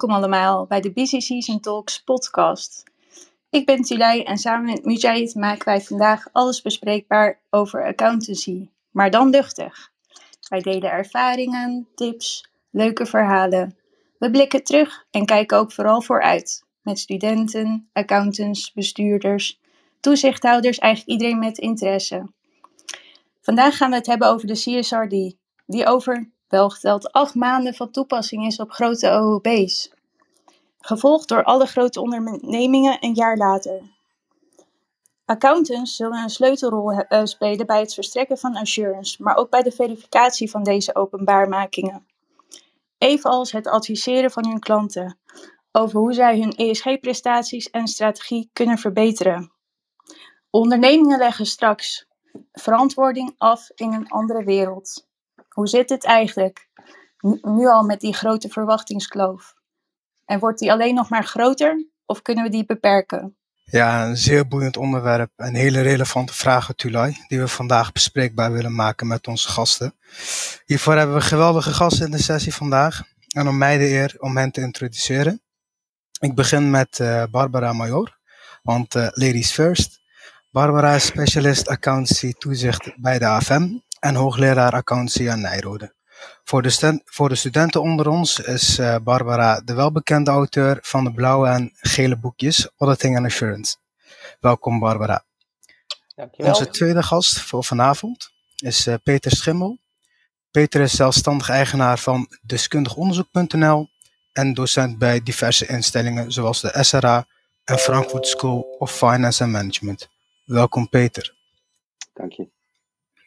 Welkom allemaal bij de Busy Season Talks podcast. Ik ben Tulay en samen met Mujahid maken wij vandaag alles bespreekbaar over accountancy, maar dan luchtig. Wij delen ervaringen, tips, leuke verhalen. We blikken terug en kijken ook vooral vooruit. Met studenten, accountants, bestuurders, toezichthouders, eigenlijk iedereen met interesse. Vandaag gaan we het hebben over de CSRD, die over welgeteld acht maanden van toepassing is op grote OOB's. Gevolgd door alle grote ondernemingen een jaar later. Accountants zullen een sleutelrol uh, spelen bij het verstrekken van assurance, maar ook bij de verificatie van deze openbaarmakingen. Evenals het adviseren van hun klanten over hoe zij hun ESG-prestaties en strategie kunnen verbeteren. Ondernemingen leggen straks verantwoording af in een andere wereld. Hoe zit het eigenlijk nu al met die grote verwachtingskloof? En wordt die alleen nog maar groter of kunnen we die beperken? Ja, een zeer boeiend onderwerp en hele relevante vragen, Tulay, die we vandaag bespreekbaar willen maken met onze gasten. Hiervoor hebben we geweldige gasten in de sessie vandaag en om mij de eer om hen te introduceren. Ik begin met uh, Barbara Major, want uh, ladies first. Barbara is specialist accountancy toezicht bij de AFM en hoogleraar accountancy aan Nijrode. Voor de, voor de studenten onder ons is uh, Barbara de welbekende auteur van de blauwe en gele boekjes Auditing and Assurance. Welkom Barbara. Dankjewel. Onze tweede gast voor vanavond is uh, Peter Schimmel. Peter is zelfstandig eigenaar van deskundigonderzoek.nl en docent bij diverse instellingen zoals de SRA en Frankfurt School of Finance and Management. Welkom Peter. Dank je.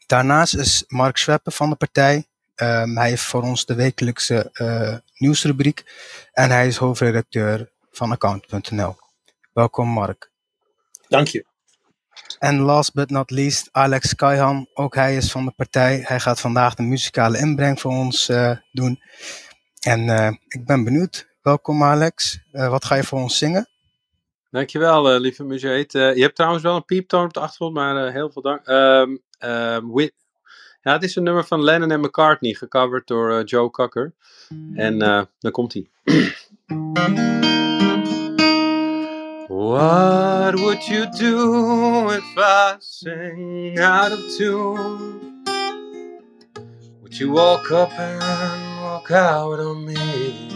Daarnaast is Mark Schweppe van de partij. Um, hij heeft voor ons de wekelijkse uh, nieuwsrubriek en hij is hoofdredacteur van account.nl. Welkom Mark. Dank je. En last but not least, Alex Kaihan. Ook hij is van de partij. Hij gaat vandaag de muzikale inbreng voor ons uh, doen. En uh, ik ben benieuwd. Welkom Alex. wat ga je voor ons zingen? Dankjewel, lieve muzeet. je hebt trouwens wel een pieptoon op de achtergrond, maar heel veel dank. Um, um, ja, het is een nummer van Lennon en McCartney, gecoverd door uh, Joe Cocker. En uh, dan komt hij. What would you do if I sing out of tune? Would you walk up and walk out on me?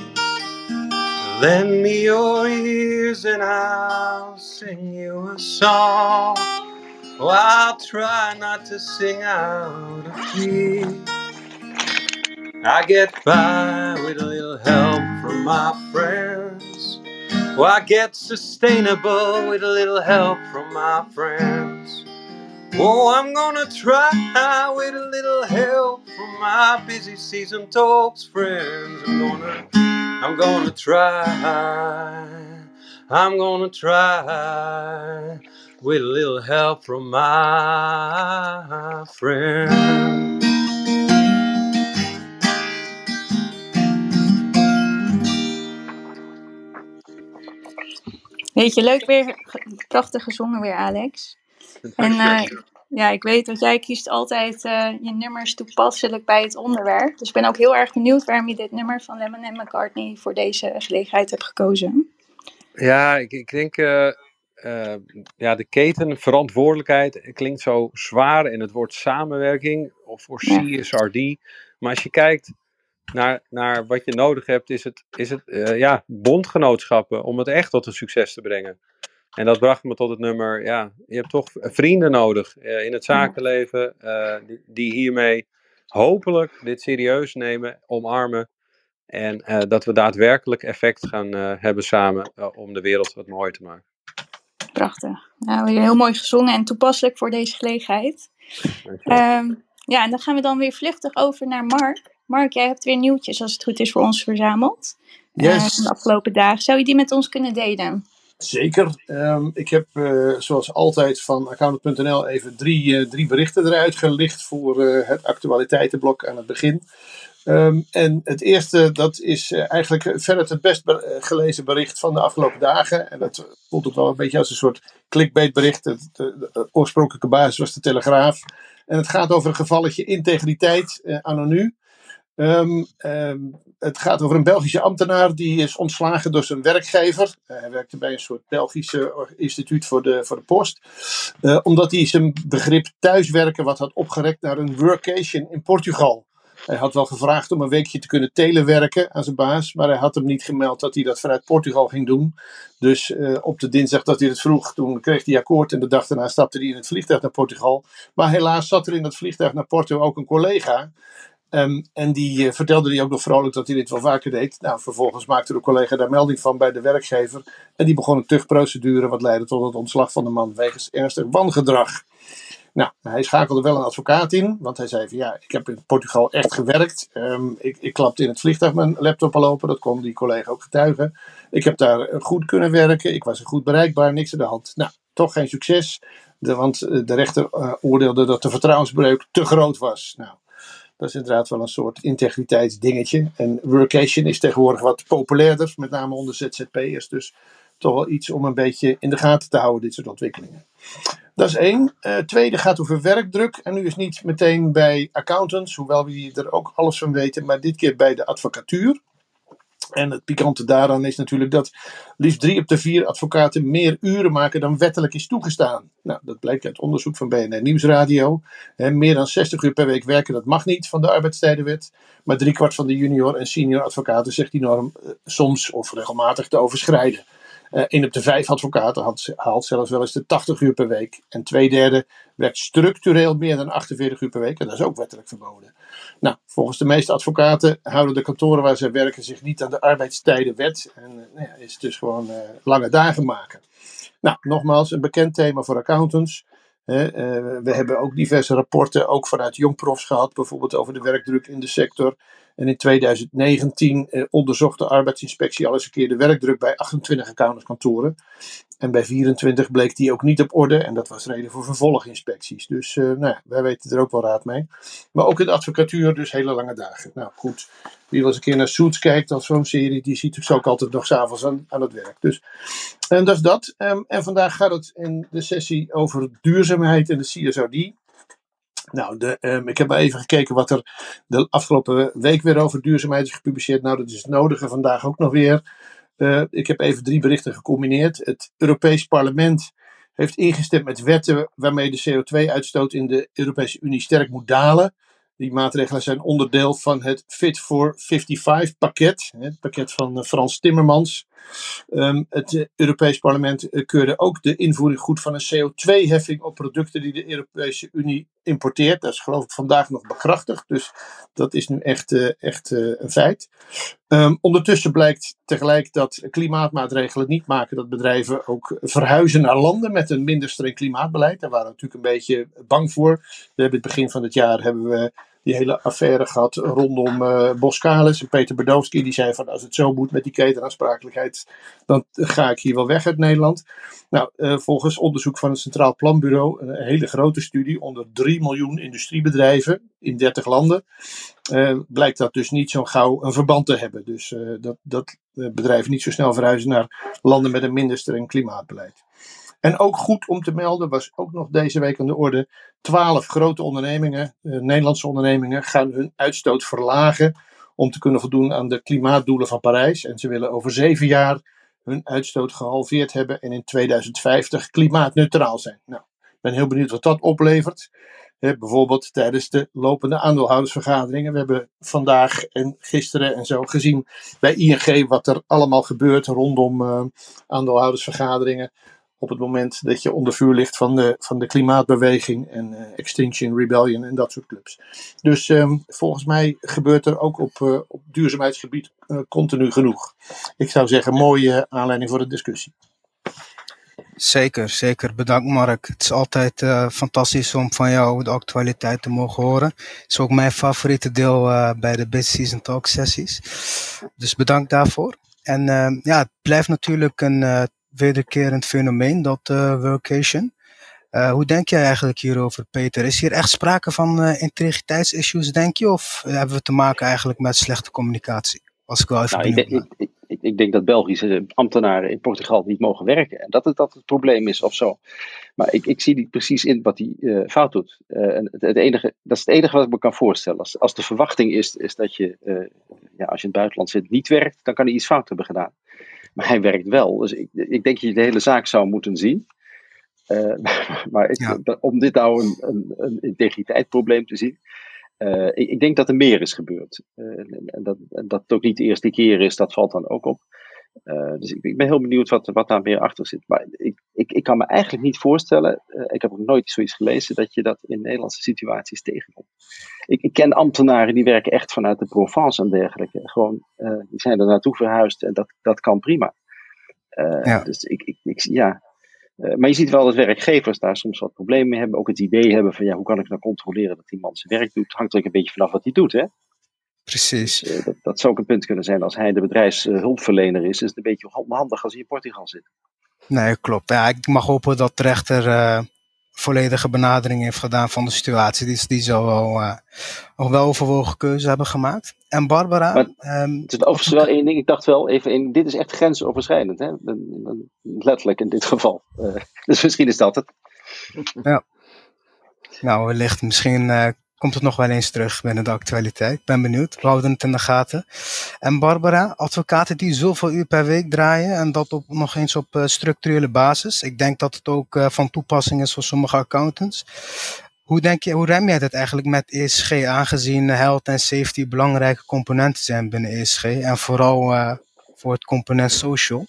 Lend me your ears and I'll sing you a song. Oh, I'll try not to sing out of key. I get by with a little help from my friends. Oh, I get sustainable with a little help from my friends. Oh, I'm gonna try with a little help from my busy season talks friends. I'm gonna, I'm gonna try. I'm gonna try with a little help from my friend. Weet je, leuk weer, prachtig gezongen weer, Alex. En uh, ja, ik weet dat jij kiest altijd uh, je nummers toepasselijk bij het onderwerp. Dus ik ben ook heel erg benieuwd waarom je dit nummer van Lemon en McCartney voor deze gelegenheid hebt gekozen. Ja, ik, ik denk, uh, uh, ja, de ketenverantwoordelijkheid klinkt zo zwaar en het woord samenwerking of voor CSRD. Maar als je kijkt naar, naar wat je nodig hebt, is het, is het uh, ja, bondgenootschappen om het echt tot een succes te brengen. En dat bracht me tot het nummer, ja, je hebt toch vrienden nodig uh, in het zakenleven die, die, hiermee hopelijk dit serieus nemen, omarmen. En dat we daadwerkelijk effect gaan hebben samen om de wereld wat mooier te maken. Prachtig. Nou, weer heel mooi gezongen en toepasselijk voor deze gelegenheid. Um, ja, en dan gaan we dan weer vluchtig over naar Mark. Mark, jij hebt weer nieuwtjes, als het goed is, voor ons verzameld. Yes. Uh, van de afgelopen dagen. Zou je die met ons kunnen delen? Zeker. Um, ik heb uh, zoals altijd van accountant.nl even drie, uh, drie berichten eruit gelicht voor het actualiteitenblok aan het begin. Um, en het eerste, dat is uh, eigenlijk verder het best be gelezen bericht van de afgelopen dagen. En dat voelt ook wel een beetje als een soort clickbait bericht. De, oorspronkelijke basis was de Telegraaf. En het gaat over een gevalletje integriteit uh, het gaat over een Belgische ambtenaar die is ontslagen door zijn werkgever. Hij werkte bij een soort Belgische instituut voor de, voor de post. Omdat hij zijn begrip thuiswerken wat had opgerekt naar een workation in Portugal. Hij had wel gevraagd om een weekje te kunnen telewerken aan zijn baas, maar hij had hem niet gemeld dat hij dat vanuit Portugal ging doen. Dus uh, op de dinsdag dat hij het vroeg, toen kreeg hij akkoord en de dag daarna stapte hij in het vliegtuig naar Portugal. Maar helaas zat er in dat vliegtuig naar Porto ook een collega. Um, en die uh, vertelde hij ook nog vrolijk dat hij dit wel vaker deed. Nou, vervolgens maakte de collega daar melding van bij de werkgever. En die begon een tuchtprocedure, wat leidde tot het ontslag van de man wegens ernstig wangedrag. Nou, hij schakelde wel een advocaat in, want hij zei van ja, ik heb in Portugal echt gewerkt. Um, ik, ik klapte in het vliegtuig mijn laptop al open, dat kon die collega ook getuigen. Ik heb daar goed kunnen werken, ik was goed bereikbaar, niks aan de hand. Nou, toch geen succes, want de rechter uh, oordeelde dat de vertrouwensbreuk te groot was. Nou, dat is inderdaad wel een soort integriteitsdingetje. En workation is tegenwoordig wat populairder, met name onder ZZP'ers. Dus toch wel iets om een beetje in de gaten te houden, dit soort ontwikkelingen. Dat is één. Uh, tweede gaat over werkdruk. En nu is niet meteen bij accountants, hoewel we er ook alles van weten, maar dit keer bij de advocatuur. En het pikante daaraan is natuurlijk dat liefst drie op de vier advocaten meer uren maken dan wettelijk is toegestaan. Nou, dat blijkt uit onderzoek van BNR Nieuwsradio. Meer dan 60 uur per week werken, dat mag niet van de arbeidstijdenwet. Maar driekwart van de junior en senior advocaten zegt die norm uh, soms of regelmatig te overschrijden. Een op de vijf advocaten haalt, zelfs wel eens de 80 uur per week. En twee derde werkt structureel meer dan 48 uur per week. En dat is ook wettelijk verboden. Nou, volgens de meeste advocaten houden de kantoren waar ze werken zich niet aan de arbeidstijdenwet. En uh, nou ja, is dus gewoon uh, lange dagen maken. Nou, nogmaals, een bekend thema voor accountants. We hebben ook diverse rapporten, ook vanuit jongprofs gehad, bijvoorbeeld over de werkdruk in de sector. En in 2019 eh, onderzocht de arbeidsinspectie al eens een keer de werkdruk bij 28 accountantskantoren. En bij 24 bleek die ook niet op orde en dat was reden voor vervolginspecties. Dus uh, nou wij weten er ook wel raad mee. Maar ook in de advocatuur dus hele lange dagen. Nou goed, wie wel eens een keer naar Suits kijkt als zo'n serie, die ziet dus ook altijd nog s'avonds aan, aan het werk. Dus en dat is dat. Um, en vandaag gaat het in de sessie over duurzaamheid en de CSRD. Nou, de, um, ik heb even gekeken wat er de afgelopen week weer over duurzaamheid is gepubliceerd. Nou, dat is het nodige vandaag ook nog weer. Uh, ik heb even drie berichten gecombineerd. Het Europees Parlement heeft ingestemd met wetten waarmee de CO2-uitstoot in de Europese Unie sterk moet dalen. Die maatregelen zijn onderdeel van het Fit for 55 pakket, het pakket van Frans Timmermans. Um, het uh, Europees Parlement uh, keurde ook de invoering goed van een CO2-heffing op producten die de Europese Unie importeert. Dat is geloof ik vandaag nog bekrachtigd, dus dat is nu echt, uh, echt een feit. Um, ondertussen blijkt tegelijk dat klimaatmaatregelen niet maken dat bedrijven ook verhuizen naar landen met een minder streng klimaatbeleid. Daar waren we natuurlijk een beetje bang voor. We hebben het begin van het jaar hebben we die hele affaire gehad rondom uh, Boskalis en Peter Berdowski. Die zei van als het zo moet met die ketenaansprakelijkheid, dan ga ik hier wel weg uit Nederland. Nou, uh, volgens onderzoek van het Centraal Planbureau, een hele grote studie onder 3 miljoen industriebedrijven in 30 landen, uh, blijkt dat dus niet zo gauw een verband te hebben. Dus dat, dat bedrijven niet zo snel verhuizen naar landen met een minder streng klimaatbeleid. En ook goed om te melden, was ook nog deze week aan de orde. Twaalf grote ondernemingen, eh, Nederlandse ondernemingen, gaan hun uitstoot verlagen om te kunnen voldoen aan de klimaatdoelen van Parijs. En ze willen over zeven jaar hun uitstoot gehalveerd hebben en in 2050 klimaatneutraal zijn. Nou, ik ben heel benieuwd wat dat oplevert. He, bijvoorbeeld tijdens de lopende aandeelhoudersvergaderingen. We hebben vandaag en gisteren en zo gezien bij ING wat er allemaal gebeurt rondom uh, aandeelhoudersvergaderingen op het moment dat je onder vuur ligt van de, van de klimaatbeweging en uh, Extinction Rebellion en dat soort clubs. Dus um, volgens mij gebeurt er ook op, uh, op duurzaamheidsgebied uh, continu genoeg. Ik zou zeggen, mooie aanleiding voor de discussie. Zeker, zeker. Bedankt Mark. Het is altijd fantastisch om van jou de actualiteit te mogen horen. Het is ook mijn favoriete deel bij de Bit Season Talk sessies. Dus bedankt daarvoor. En uh, ja, het blijft natuurlijk een wederkerend fenomeen, dat uh, workation. Uh, hoe denk jij eigenlijk hierover, Peter? Is hier echt sprake van uh, integriteitsissues, denk je? Of hebben we te maken eigenlijk met slechte communicatie? Was ik wel even Nou, ik, ik, ik, ik denk dat Belgische ambtenaren in Portugal niet mogen werken. En dat het, dat het probleem is of zo. Maar ik, ik zie niet precies in wat hij eh, fout doet. Eh, en het, het enige, dat is het enige wat ik me kan voorstellen. Als, als de verwachting is, is dat je, eh, ja, als je in het buitenland zit, niet werkt, dan kan hij iets fout hebben gedaan. Maar hij werkt wel. Dus ik, ik denk dat je de hele zaak zou moeten zien. Eh, maar ik, Ja. om dit nou een, een, een integriteitsprobleem te zien. eh, ik, ik denk dat er meer is gebeurd. Eh, en, en dat, dat het ook niet de eerste keer is, dat valt dan ook op. Eh, dus ik, ik ben heel benieuwd wat, wat daar meer achter zit. Maar ik, ik, ik kan me eigenlijk niet voorstellen, eh, ik heb ook nooit zoiets gelezen, dat je dat in Nederlandse situaties tegenkomt. Ik, ik ken ambtenaren die werken echt vanuit de Provence en dergelijke. Gewoon, eh, die zijn er naartoe verhuisd en dat, dat kan prima. Ja. Dus ik, ik, ik, ja. Maar je ziet wel dat werkgevers daar soms wat problemen mee hebben. Ook het idee hebben van ja, hoe kan ik nou controleren dat die man zijn werk doet? Hangt er een beetje vanaf wat hij doet. Hè? Precies. Dus, eh, dat, dat zou ook een punt kunnen zijn. Als hij de bedrijfshulpverlener is, is het een beetje onhandig als hij in Portugal zit. Nee, klopt. Ja, ik mag hopen dat de rechter eh, volledige benadering heeft gedaan van de situatie. Die, die zou wel, eh, nog wel overwogen keuze hebben gemaakt. En Barbara, Maar- ehm, Het is overigens wel één ding. Ik dacht wel even, één, dit is echt grensoverschrijdend. Hè? Letterlijk in dit geval. Eh, dus misschien is dat het. nou wellicht misschien eh, komt het nog wel eens terug binnen de actualiteit. Ik ben benieuwd. We houden het in de gaten. En Barbara, advocaten die zoveel uur per week draaien en dat op, nog eens op eh, structurele basis. Ik denk dat het ook eh, van toepassing is voor sommige accountants. Hoe, denk je, hoe rem jij dat eigenlijk met ESG, aangezien health en safety belangrijke componenten zijn binnen ESG en vooral eh, voor het component social?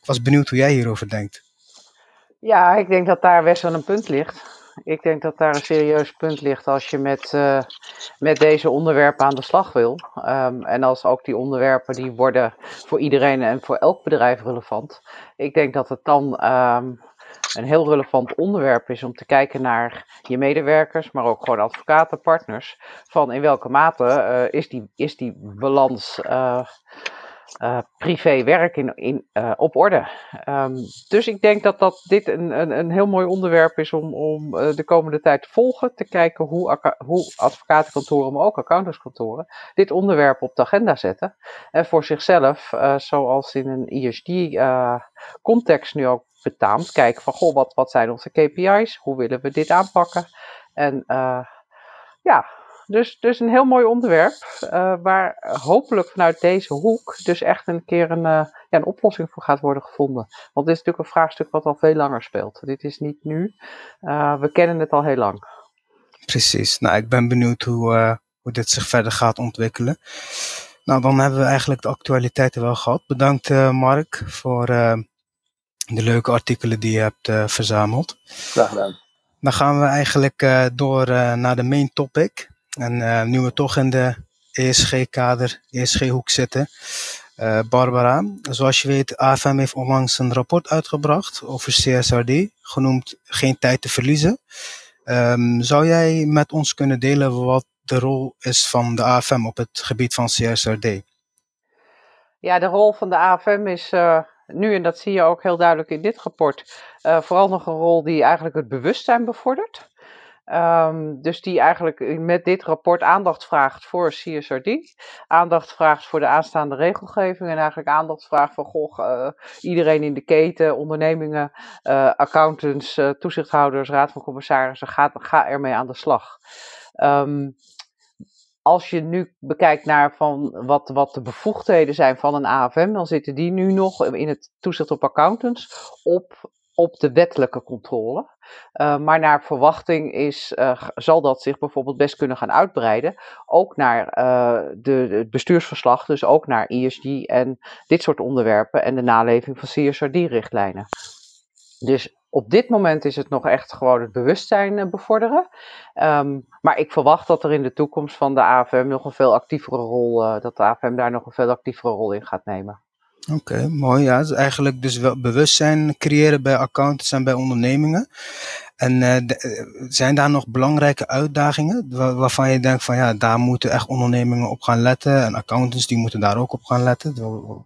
Ik was benieuwd hoe jij hierover denkt. Ja, ik denk dat daar best wel een punt ligt. Ik denk dat daar een serieus punt ligt als je met, eh, met deze onderwerpen aan de slag wil. Ehm, en als ook die onderwerpen die worden voor iedereen en voor elk bedrijf relevant. Ik denk dat het dan ehm, een heel relevant onderwerp is om te kijken naar je medewerkers, maar ook gewoon advocaten, partners. Van in welke mate eh, is, die, is die balans eh, eh, privé-werk in, in, eh, op orde? Ehm, dus ik denk dat, dat dit een, een, een heel mooi onderwerp is om, om eh, de komende tijd te volgen. Te kijken hoe, hoe advocatenkantoren, maar ook accountantskantoren, dit onderwerp op de agenda zetten. En voor zichzelf, zoals in een ESG-context nu ook betaamt, kijken van goh, wat, wat zijn onze KPI's? Hoe willen we dit aanpakken? En ja, dus, dus een heel mooi onderwerp, eh, waar hopelijk vanuit deze hoek dus echt een keer een, eh, ja, een oplossing voor gaat worden gevonden. Want dit is natuurlijk een vraagstuk wat al veel langer speelt. Dit is niet nu, Eh, we kennen het al heel lang. Precies. Nou, ik ben benieuwd hoe, eh, hoe dit zich verder gaat ontwikkelen. Nou, dan hebben we eigenlijk de actualiteiten wel gehad. Bedankt eh, Mark voor eh, de leuke artikelen die je hebt eh, verzameld. Graag gedaan. Dan gaan we eigenlijk eh, door eh, naar de main topic. En eh, nu we toch in de ESG-kader, ESG-hoek zitten. Eh, Barbara, zoals je weet, AFM heeft onlangs een rapport uitgebracht over CSRD, genoemd Geen tijd te verliezen. Ehm, zou jij met ons kunnen delen wat de rol is van de AFM op het gebied van CSRD? Ja, de rol van de AFM is eh, nu, en dat zie je ook heel duidelijk in dit rapport, vooral nog een rol die eigenlijk het bewustzijn bevordert. Ehm, dus die eigenlijk met dit rapport aandacht vraagt voor CSRD, aandacht vraagt voor de aanstaande regelgeving en eigenlijk aandacht vraagt van goh, eh, iedereen in de keten, ondernemingen, eh, accountants, eh, toezichthouders, raad van commissarissen, ga, ga ermee aan de slag. Ehm, als je nu bekijkt naar van wat, wat de bevoegdheden zijn van een AFM, dan zitten die nu nog in het toezicht op accountants op, op de wettelijke controle. Uh, maar naar verwachting is, uh, zal dat zich bijvoorbeeld best kunnen gaan uitbreiden. Ook naar uh, de, het bestuursverslag, dus ook naar ESG en dit soort onderwerpen en de naleving van CSRD-richtlijnen. Dus op dit moment is het nog echt gewoon het bewustzijn bevorderen. Um, maar ik verwacht dat er in de toekomst van de AFM nog een veel actievere rol, dat de AFM daar nog een veel actievere rol in gaat nemen. Oké, mooi. Ja, dus eigenlijk dus wel bewustzijn creëren bij accountants en bij ondernemingen. En uh, de, zijn daar nog belangrijke uitdagingen waarvan je denkt van ja, daar moeten echt ondernemingen op gaan letten en accountants die moeten daar ook op gaan letten.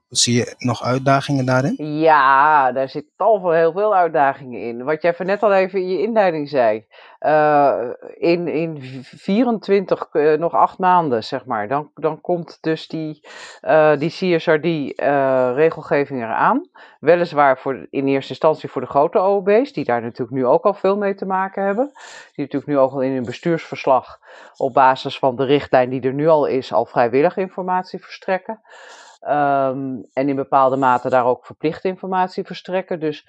Zie je nog uitdagingen daarin? Ja, daar zit tal van heel veel uitdagingen in. Wat jij net al even in je inleiding zei. uh, in, in 24, uh, nog acht maanden, zeg maar, dan, dan komt dus die, uh, die CSRD-regelgeving eraan. Weliswaar voor, in eerste instantie voor de grote OOB's, die daar natuurlijk nu ook al veel te maken hebben. Die natuurlijk nu ook al in hun bestuursverslag op basis van de richtlijn die er nu al is, al vrijwillig informatie verstrekken. Um, en in bepaalde mate daar ook verplicht informatie verstrekken. Dus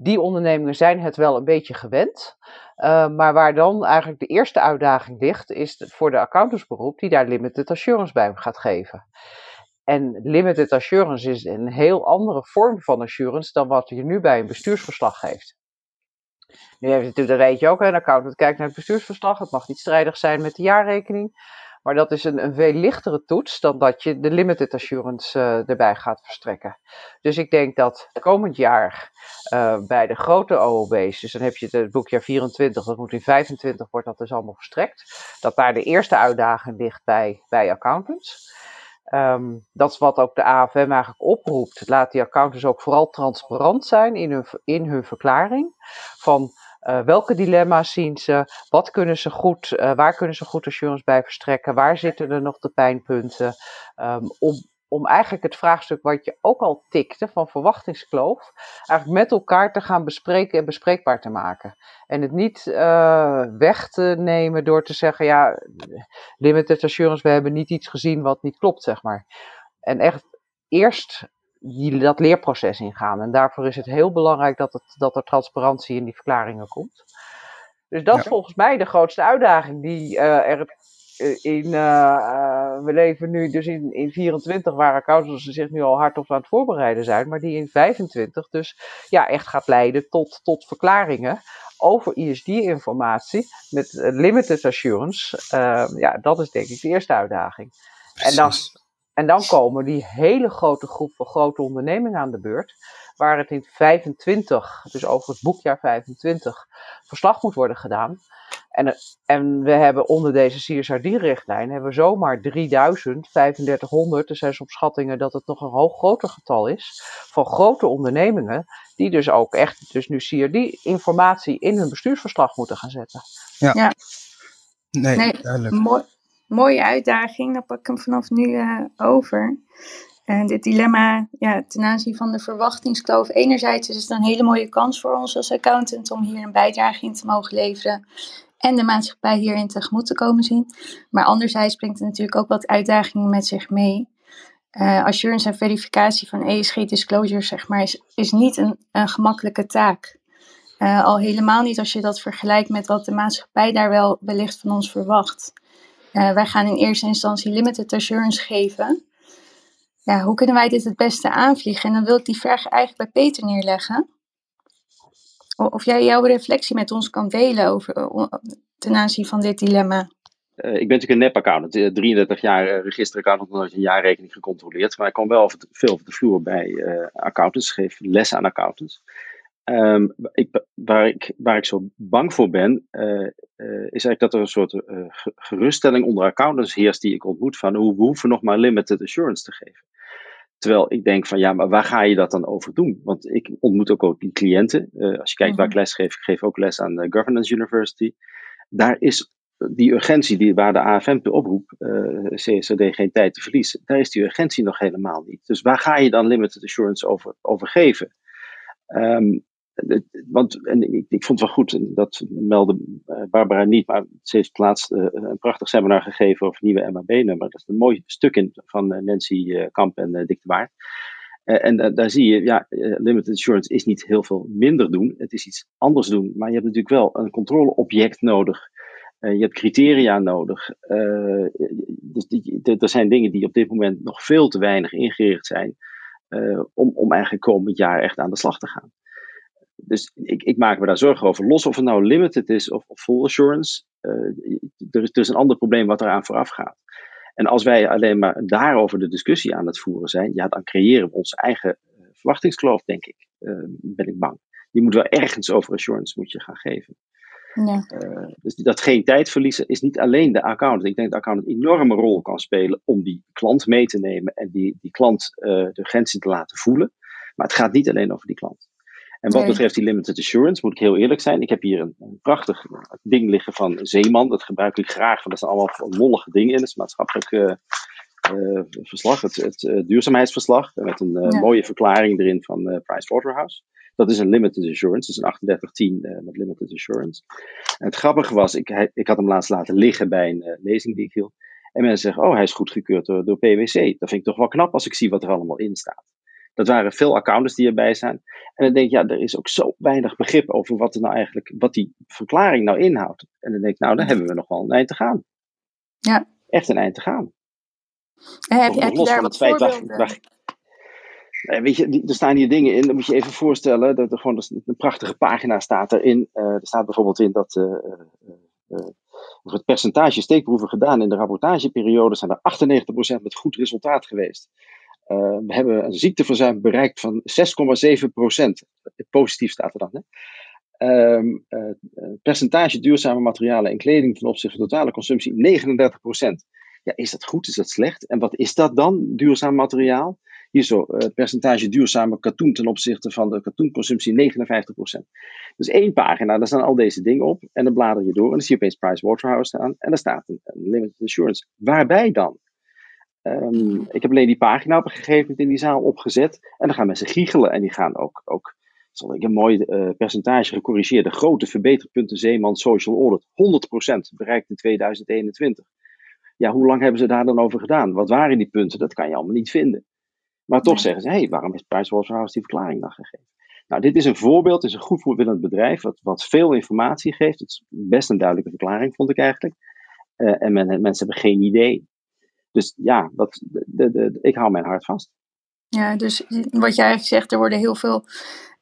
die ondernemingen zijn het wel een beetje gewend. Uh, maar waar dan eigenlijk de eerste uitdaging ligt, is voor de accountantsberoep die daar limited assurance bij gaat geven. En limited assurance is een heel andere vorm van assurance dan wat je nu bij een bestuursverslag geeft. Nu heeft natuurlijk, dat weet je ook, een accountant kijkt naar het bestuursverslag. Het mag niet strijdig zijn met de jaarrekening. Maar dat is een, een veel lichtere toets dan dat je de limited assurance uh, erbij gaat verstrekken. Dus ik denk dat komend jaar uh, bij de grote OOB's, dus dan heb je het boekjaar 24, dat moet in 25 wordt dat dus allemaal verstrekt. Dat daar de eerste uitdaging ligt bij, bij accountants. Um, dat is wat ook de AFM eigenlijk oproept. Laat die accountants ook vooral transparant zijn in hun, in hun verklaring. Van uh, welke dilemma's zien ze? Wat kunnen ze goed? Uh, waar kunnen ze goed assurance bij verstrekken? Waar zitten er nog de pijnpunten? Um, om, om eigenlijk het vraagstuk wat je ook al tikte van verwachtingskloof, eigenlijk met elkaar te gaan bespreken en bespreekbaar te maken. En het niet uh, weg te nemen door te zeggen, ja, limited assurance, we hebben niet iets gezien wat niet klopt, zeg maar. En echt eerst die, dat leerproces ingaan. En daarvoor is het heel belangrijk dat, het, dat er transparantie in die verklaringen komt. Dus dat ja. is volgens mij de grootste uitdaging die uh, er in. Uh, uh, we leven nu dus in, in 24, waar accountants zich nu al hard op aan het voorbereiden zijn, maar die in 25 dus ja, echt gaat leiden tot, tot verklaringen over ISD-informatie met limited assurance. ja, dat is denk ik de eerste uitdaging. Precies. En dan en dan komen die hele grote groep van grote ondernemingen aan de beurt, waar het in 25, dus over het boekjaar 25, verslag moet worden gedaan. En, en we hebben onder deze CSRD-richtlijn hebben we zomaar 3000, 3500, er zijn soms schattingen dat het nog een hoog groter getal is, van grote ondernemingen, die dus ook echt dus nu CRD-informatie in hun bestuursverslag moeten gaan zetten. Ja. ja. Nee, nee, duidelijk. Mooi, mooie uitdaging. Dan pak ik hem vanaf nu uh, over. En dit dilemma ja, ten aanzien van de verwachtingskloof. Enerzijds is het een hele mooie kans voor ons als accountant om hier een bijdrage in te mogen leveren. En de maatschappij hierin tegemoet te komen zien. Maar anderzijds brengt het natuurlijk ook wat uitdagingen met zich mee. Uh, assurance en verificatie van ESG-disclosures zeg maar, is, is niet een, een gemakkelijke taak. Uh, al helemaal niet als je dat vergelijkt met wat de maatschappij daar wel wellicht van ons verwacht. Uh, wij gaan in eerste instantie limited assurance geven. Ja, hoe kunnen wij dit het beste aanvliegen? En dan wil ik die vraag eigenlijk bij Peter neerleggen. Of jij jouw reflectie met ons kan delen over, uh, ten aanzien van dit dilemma. Uh, ik ben natuurlijk een nep-accountant, 33 jaar registeraccountant, nooit een jaarrekening gecontroleerd. Maar ik kom wel veel op de vloer bij accountants, geef les aan accountants. Um, ik, waar, ik, waar ik zo bang voor ben, uh, uh, is eigenlijk dat er een soort uh, geruststelling onder accountants heerst die ik ontmoet van hoe we hoeven nog maar limited assurance te geven. Terwijl ik denk van ja, maar waar ga je dat dan over doen? Want ik ontmoet ook, ook die cliënten. als je kijkt waar ik les geef, ik geef ook les aan de Governance University. Daar is die urgentie die, waar de AFM te oproep, CSRD geen tijd te verliezen, daar is die urgentie nog helemaal niet. Dus waar ga je dan limited assurance over, over geven? Um, want en ik, ik, vond het wel goed, dat meldde uh, Barbara niet, maar ze heeft laatst uh, een prachtig seminar gegeven over nieuwe MAB-nummer. Dat is een mooi stuk in, van Nancy Kamp en Dick de Waard. en daar zie je, ja, limited insurance is niet heel veel minder doen. Het is iets anders doen, maar je hebt natuurlijk wel een controleobject nodig. je hebt criteria nodig. dus er zijn dingen die op dit moment nog veel te weinig ingericht zijn. om, om eigenlijk komend jaar echt aan de slag te gaan dus ik, ik, maak me daar zorgen over. Los of het nou limited is of, of full assurance. Uh, er, is, er is een ander probleem wat eraan vooraf gaat. En als wij alleen maar daarover de discussie aan het voeren zijn, ja, dan creëren we onze eigen uh, verwachtingskloof, denk ik. Uh, ben ik bang. Je moet wel ergens over assurance moet je gaan geven. Ja. dus dat geen tijd verliezen is niet alleen de accountant. Ik denk dat de accountant een enorme rol kan spelen om die klant mee te nemen en die, die klant de urgentie te laten voelen. Maar het gaat niet alleen over die klant. En wat betreft die limited assurance, moet ik heel eerlijk zijn. Ik heb hier een, een prachtig ding liggen van Zeeman. Dat gebruik ik graag, want er staan allemaal lollige dingen in. Het is maatschappelijk eh, eh, verslag, het, het eh, duurzaamheidsverslag. Met een Ja. mooie verklaring erin van eh Pricewaterhouse. Dat is een limited assurance, dat is een 3810 eh, met limited assurance. En het grappige was, ik, hij- ik had hem laatst laten liggen bij een lezing die ik hield. En mensen zeggen, oh, hij is goedgekeurd door, door PwC. Dat vind ik toch wel knap als ik zie wat er allemaal in staat. Dat waren veel accountants die erbij zijn. En dan denk ik, ja, er is ook zo weinig begrip over wat er nou eigenlijk, wat die verklaring nou inhoudt. En dan denk ik, nou, dan hebben we nog wel een eind te gaan. Ja. Echt een eind te gaan. En heb, Nog heb je los daar van wat het feit waar- weet je, er staan hier dingen in, dan moet je even voorstellen. Dat er gewoon is een prachtige pagina staat erin. Eh, er staat bijvoorbeeld in dat eh, over het percentage steekproeven gedaan in de rapportageperiode zijn er 98% met goed resultaat geweest. Eh, we hebben een ziekteverzuim bereikt van 6,7%. Positief staat er dan. Hè? Ehm, eh, eh, percentage duurzame materialen en kleding ten opzichte van totale consumptie 39%. Ja, is dat goed? Is dat slecht? En wat is dat dan, duurzaam materiaal? Hier zo, eh, percentage duurzame katoen ten opzichte van de katoenconsumptie 59%. Dus één pagina, daar staan al deze dingen op. En dan blader je door en dan zie je opeens Pricewaterhouse staan. En daar staat een, een limited assurance. Waarbij dan? Ehm, ik heb alleen die pagina op een gegeven moment in die zaal opgezet. En dan gaan mensen giechelen. En die gaan ook, ook zal ik een mooi eh, percentage gecorrigeerde grote verbeterpunten Zeeman Social Audit. 100% bereikt in 2021. Ja, hoe lang hebben ze daar dan over gedaan? Wat waren die punten? Dat kan je allemaal niet vinden. Maar toch Nee. zeggen ze, hé, hey, waarom heeft Pricewaterhouse die verklaring dan gegeven? Nou, dit is een voorbeeld, het is een goed voorbeeldend bedrijf, wat, wat veel informatie geeft. Het is best een duidelijke verklaring, vond ik eigenlijk. Eh, en men, mensen hebben geen idee. Dus ja, wat, de, de, de- ik hou mijn hart vast. Ja, dus wat jij eigenlijk zegt, er worden heel veel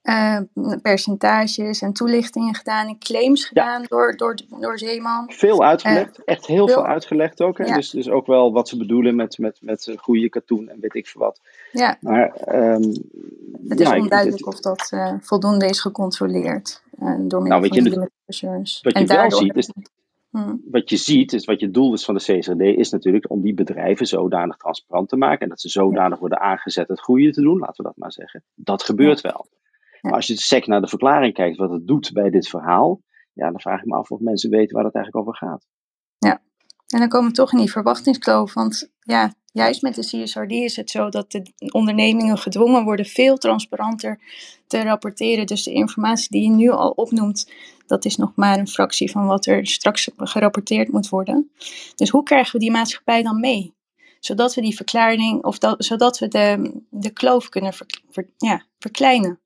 eh, percentages en toelichtingen gedaan en claims gedaan door, door, door Zeeman. Veel uitgelegd, echt heel veel- veel uitgelegd ook. Hè? Ja. Dus, dus ook wel wat ze bedoelen met, met, met eh, goede katoen en weet ik veel wat. Ja, Maar ehm, het is ja, ik- onduidelijk het- of dat eh, voldoende is gecontroleerd eh, door middel Nou, van je, de assurance. wat je wel ziet is- Hm, wat je ziet, is wat je doel is van de CSRD, is natuurlijk om die bedrijven zodanig transparant te maken. En dat ze zodanig worden aangezet het goede te doen, laten we dat maar zeggen. Dat gebeurt wel. Maar als je sec naar de verklaring kijkt, wat het doet bij dit verhaal, ja, dan vraag ik me af of mensen weten waar het eigenlijk over gaat. En dan komen we toch in die verwachtingskloof. Want ja, juist met de CSRD is het zo dat de ondernemingen gedwongen worden veel transparanter te rapporteren. Dus de informatie die je nu al opnoemt, dat is nog maar een fractie van wat er straks gerapporteerd moet worden. Dus hoe krijgen we die maatschappij dan mee? Zodat we die verklaring, of dat, zodat we de, de kloof kunnen ja, verkleinen.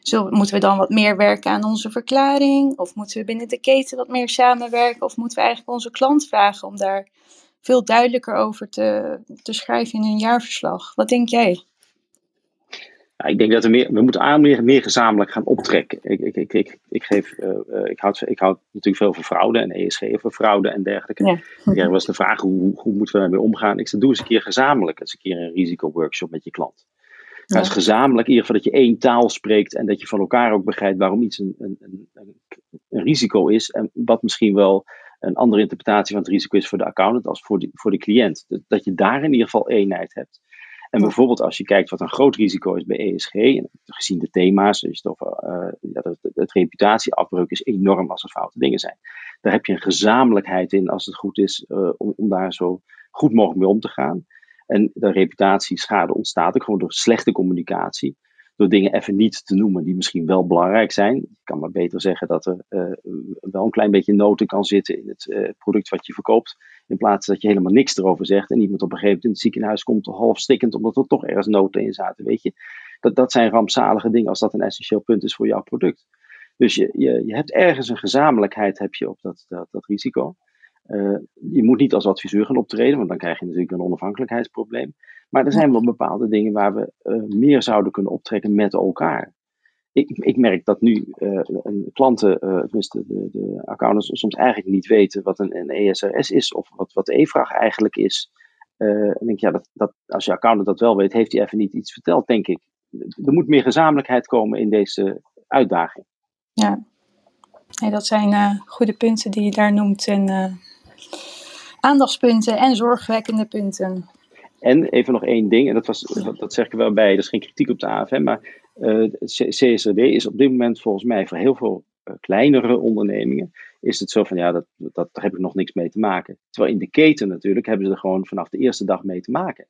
Zo, moeten we dan wat meer werken aan onze verklaring? Of moeten we binnen de keten wat meer samenwerken? Of moeten we eigenlijk onze klant vragen om daar veel duidelijker over te, te schrijven in een jaarverslag? Wat denk jij? Ja, ik denk dat we meer, we moeten aan meer, meer gezamenlijk gaan optrekken. Ik, ik, ik, ik, ik, geef, eh, eh, ik, houd, ik houd natuurlijk veel van fraude en ESG over fraude en dergelijke. Ja. Ja, was de vraag hoe, hoe moeten we daarmee omgaan? Ik zeg, doe eens een keer gezamenlijk, eens een keer een risicoworkshop met je klant. Ga eens Ja. gezamenlijk, in ieder geval dat je één taal spreekt en dat je van elkaar ook begrijpt waarom iets een, een, een, een, een risico is en wat misschien wel een andere interpretatie van het risico is voor de accountant als voor de, voor de cliënt. Dat, dat je daar in ieder geval eenheid hebt. En bijvoorbeeld als je kijkt wat een groot risico is bij ESG, en gezien de thema's, dus het, over, ja, het, het reputatieafbreuk is enorm als er foute dingen zijn. Daar heb je een gezamenlijkheid in als het goed is eh, om, om daar zo goed mogelijk mee om te gaan. En de reputatieschade ontstaat ook gewoon door slechte communicatie. Door dingen even niet te noemen die misschien wel belangrijk zijn. Je kan maar beter zeggen dat er eh, wel een klein beetje noten kan zitten in het eh, product wat je verkoopt. In plaats dat je helemaal niks erover zegt en iemand op een gegeven moment in het ziekenhuis komt half stikkend omdat er toch ergens noten in zaten. Weet je, dat, dat zijn rampzalige dingen als dat een essentieel punt is voor jouw product. Dus je, je, je hebt ergens een gezamenlijkheid heb je op dat, dat, risico. Uh, je moet niet als adviseur gaan optreden, want dan krijg je natuurlijk een onafhankelijkheidsprobleem. Maar er zijn wel bepaalde dingen waar we uh, meer zouden kunnen optrekken met elkaar. Ik, ik merk dat nu uh, een klanten, tenminste de, de, accountants, soms eigenlijk niet weten wat een, een ESRS is of wat, wat de E-vraag eigenlijk is. en denk ja, dat, dat, als je accountant dat wel weet, heeft hij even niet iets verteld, denk ik. Er moet meer gezamenlijkheid komen in deze uitdaging. Ja, nee, dat zijn uh, goede punten die je daar noemt. En uh, aandachtspunten en zorgwekkende punten. En even nog één ding, en dat, was, dat, zeg ik wel bij, dat is geen kritiek op de AFM, maar Uh, CSRD is op dit moment volgens mij voor heel veel uh, kleinere ondernemingen is het zo van ja, dat, dat, daar heb ik nog niks mee te maken. Terwijl in de keten natuurlijk hebben ze er gewoon vanaf de eerste dag mee te maken.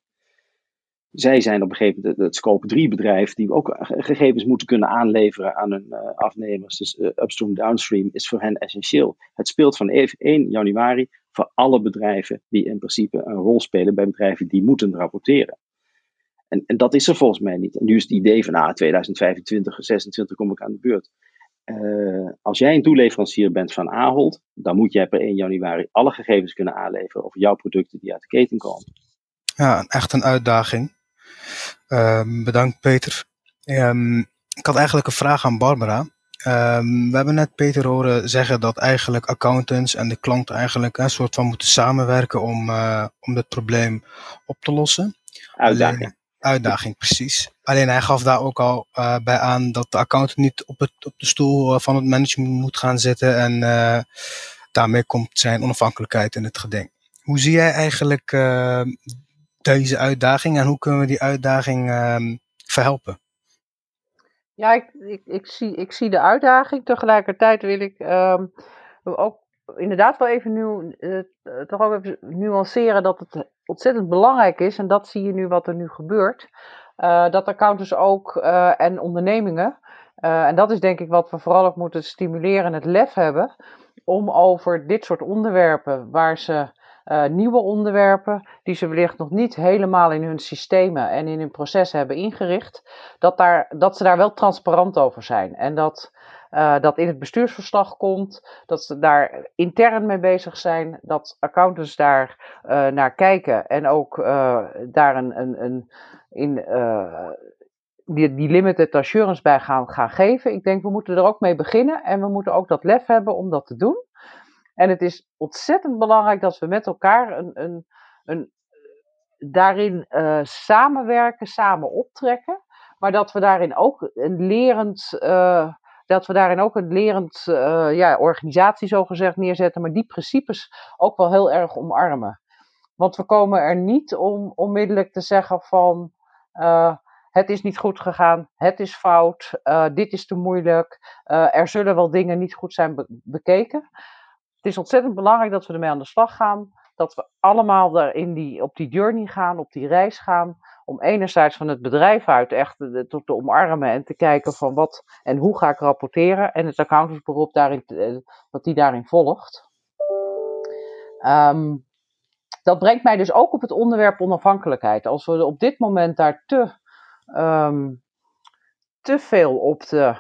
Zij zijn op een gegeven moment het scope 3 bedrijf die ook gegevens moeten kunnen aanleveren aan hun afnemers. Dus upstream, downstream is voor hen essentieel. Het speelt van 1 januari voor alle bedrijven die in principe een rol spelen bij bedrijven die moeten rapporteren. En, en dat is er volgens mij niet. En nu is het idee van ah, 2025, 2026 kom ik aan de beurt. Uh, als jij een toeleverancier bent van Ahold, dan moet jij per 1 januari alle gegevens kunnen aanleveren over jouw producten die uit de keten komen. Ja, echt een uitdaging. Uh, bedankt Peter. Um, ik had eigenlijk een vraag aan Barbara. Um, we hebben net Peter horen zeggen dat eigenlijk accountants en de klant eigenlijk een soort van moeten samenwerken om, uh, om het probleem op te lossen. Uitdaging. Alleen, uitdaging, precies. Alleen hij gaf daar ook al uh, bij aan dat de accountant niet op, het, op de stoel van het management moet gaan zitten en uh, daarmee komt zijn onafhankelijkheid in het geding. Hoe zie jij eigenlijk deze uitdaging en hoe kunnen we die uitdaging um, verhelpen? Ja, ik, ik, zie, ik zie de uitdaging. Tegelijkertijd wil ik um, ook inderdaad wel even nu, uh, toch ook even nuanceren dat het ontzettend belangrijk is. En dat zie je nu wat er nu gebeurt. Uh, dat accountants ook en ondernemingen. en dat is denk ik wat we vooral ook moeten stimuleren, het lef hebben. Om over dit soort onderwerpen, waar ze uh, nieuwe onderwerpen die ze wellicht nog niet helemaal in hun systemen en in hun proces hebben ingericht, dat, daar, dat ze daar wel transparant over zijn. En dat uh, dat in het bestuursverslag komt, dat ze daar intern mee bezig zijn, dat accountants daar uh, naar kijken en ook daar een, een, een in, die, die limited assurance bij gaan, gaan geven. Ik denk we moeten er ook mee beginnen en we moeten ook dat lef hebben om dat te doen. En het is ontzettend belangrijk dat we met elkaar een, een, een, daarin uh, samenwerken, samen optrekken. Maar dat we daarin ook een lerend, uh, dat we daarin ook een lerend uh, ja, organisatie zogezegd neerzetten. Maar die principes ook wel heel erg omarmen. Want we komen er niet om onmiddellijk te zeggen van het is niet goed gegaan, het is fout, dit is te moeilijk, er zullen wel dingen niet goed zijn be bekeken. Het is ontzettend belangrijk dat we ermee aan de slag gaan. Dat we allemaal daar in die, op die journey gaan, op die reis gaan. Om enerzijds van het bedrijf uit echt te, te omarmen en te kijken van wat en hoe ga ik rapporteren. En het accountantsberoep daarin, wat die daarin volgt. Um, dat brengt mij dus ook op het onderwerp onafhankelijkheid. Als we op dit moment daar te, um, te veel op de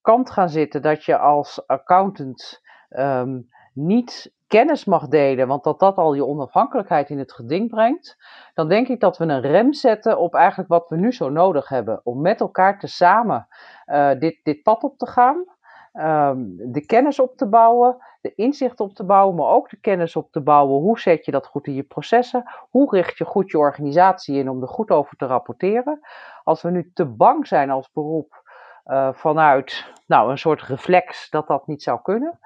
kant gaan zitten dat je als accountant um, niet kennis mag delen, want dat dat al je onafhankelijkheid in het geding brengt, dan denk ik dat we een rem zetten op eigenlijk wat we nu zo nodig hebben. Om met elkaar te samen uh, dit, dit pad op te gaan, um, de kennis op te bouwen, de inzicht op te bouwen, maar ook de kennis op te bouwen. Hoe zet je dat goed in je processen? Hoe richt je goed je organisatie in om er goed over te rapporteren? Als we nu te bang zijn als beroep uh, vanuit nou, een soort reflex dat dat niet zou kunnen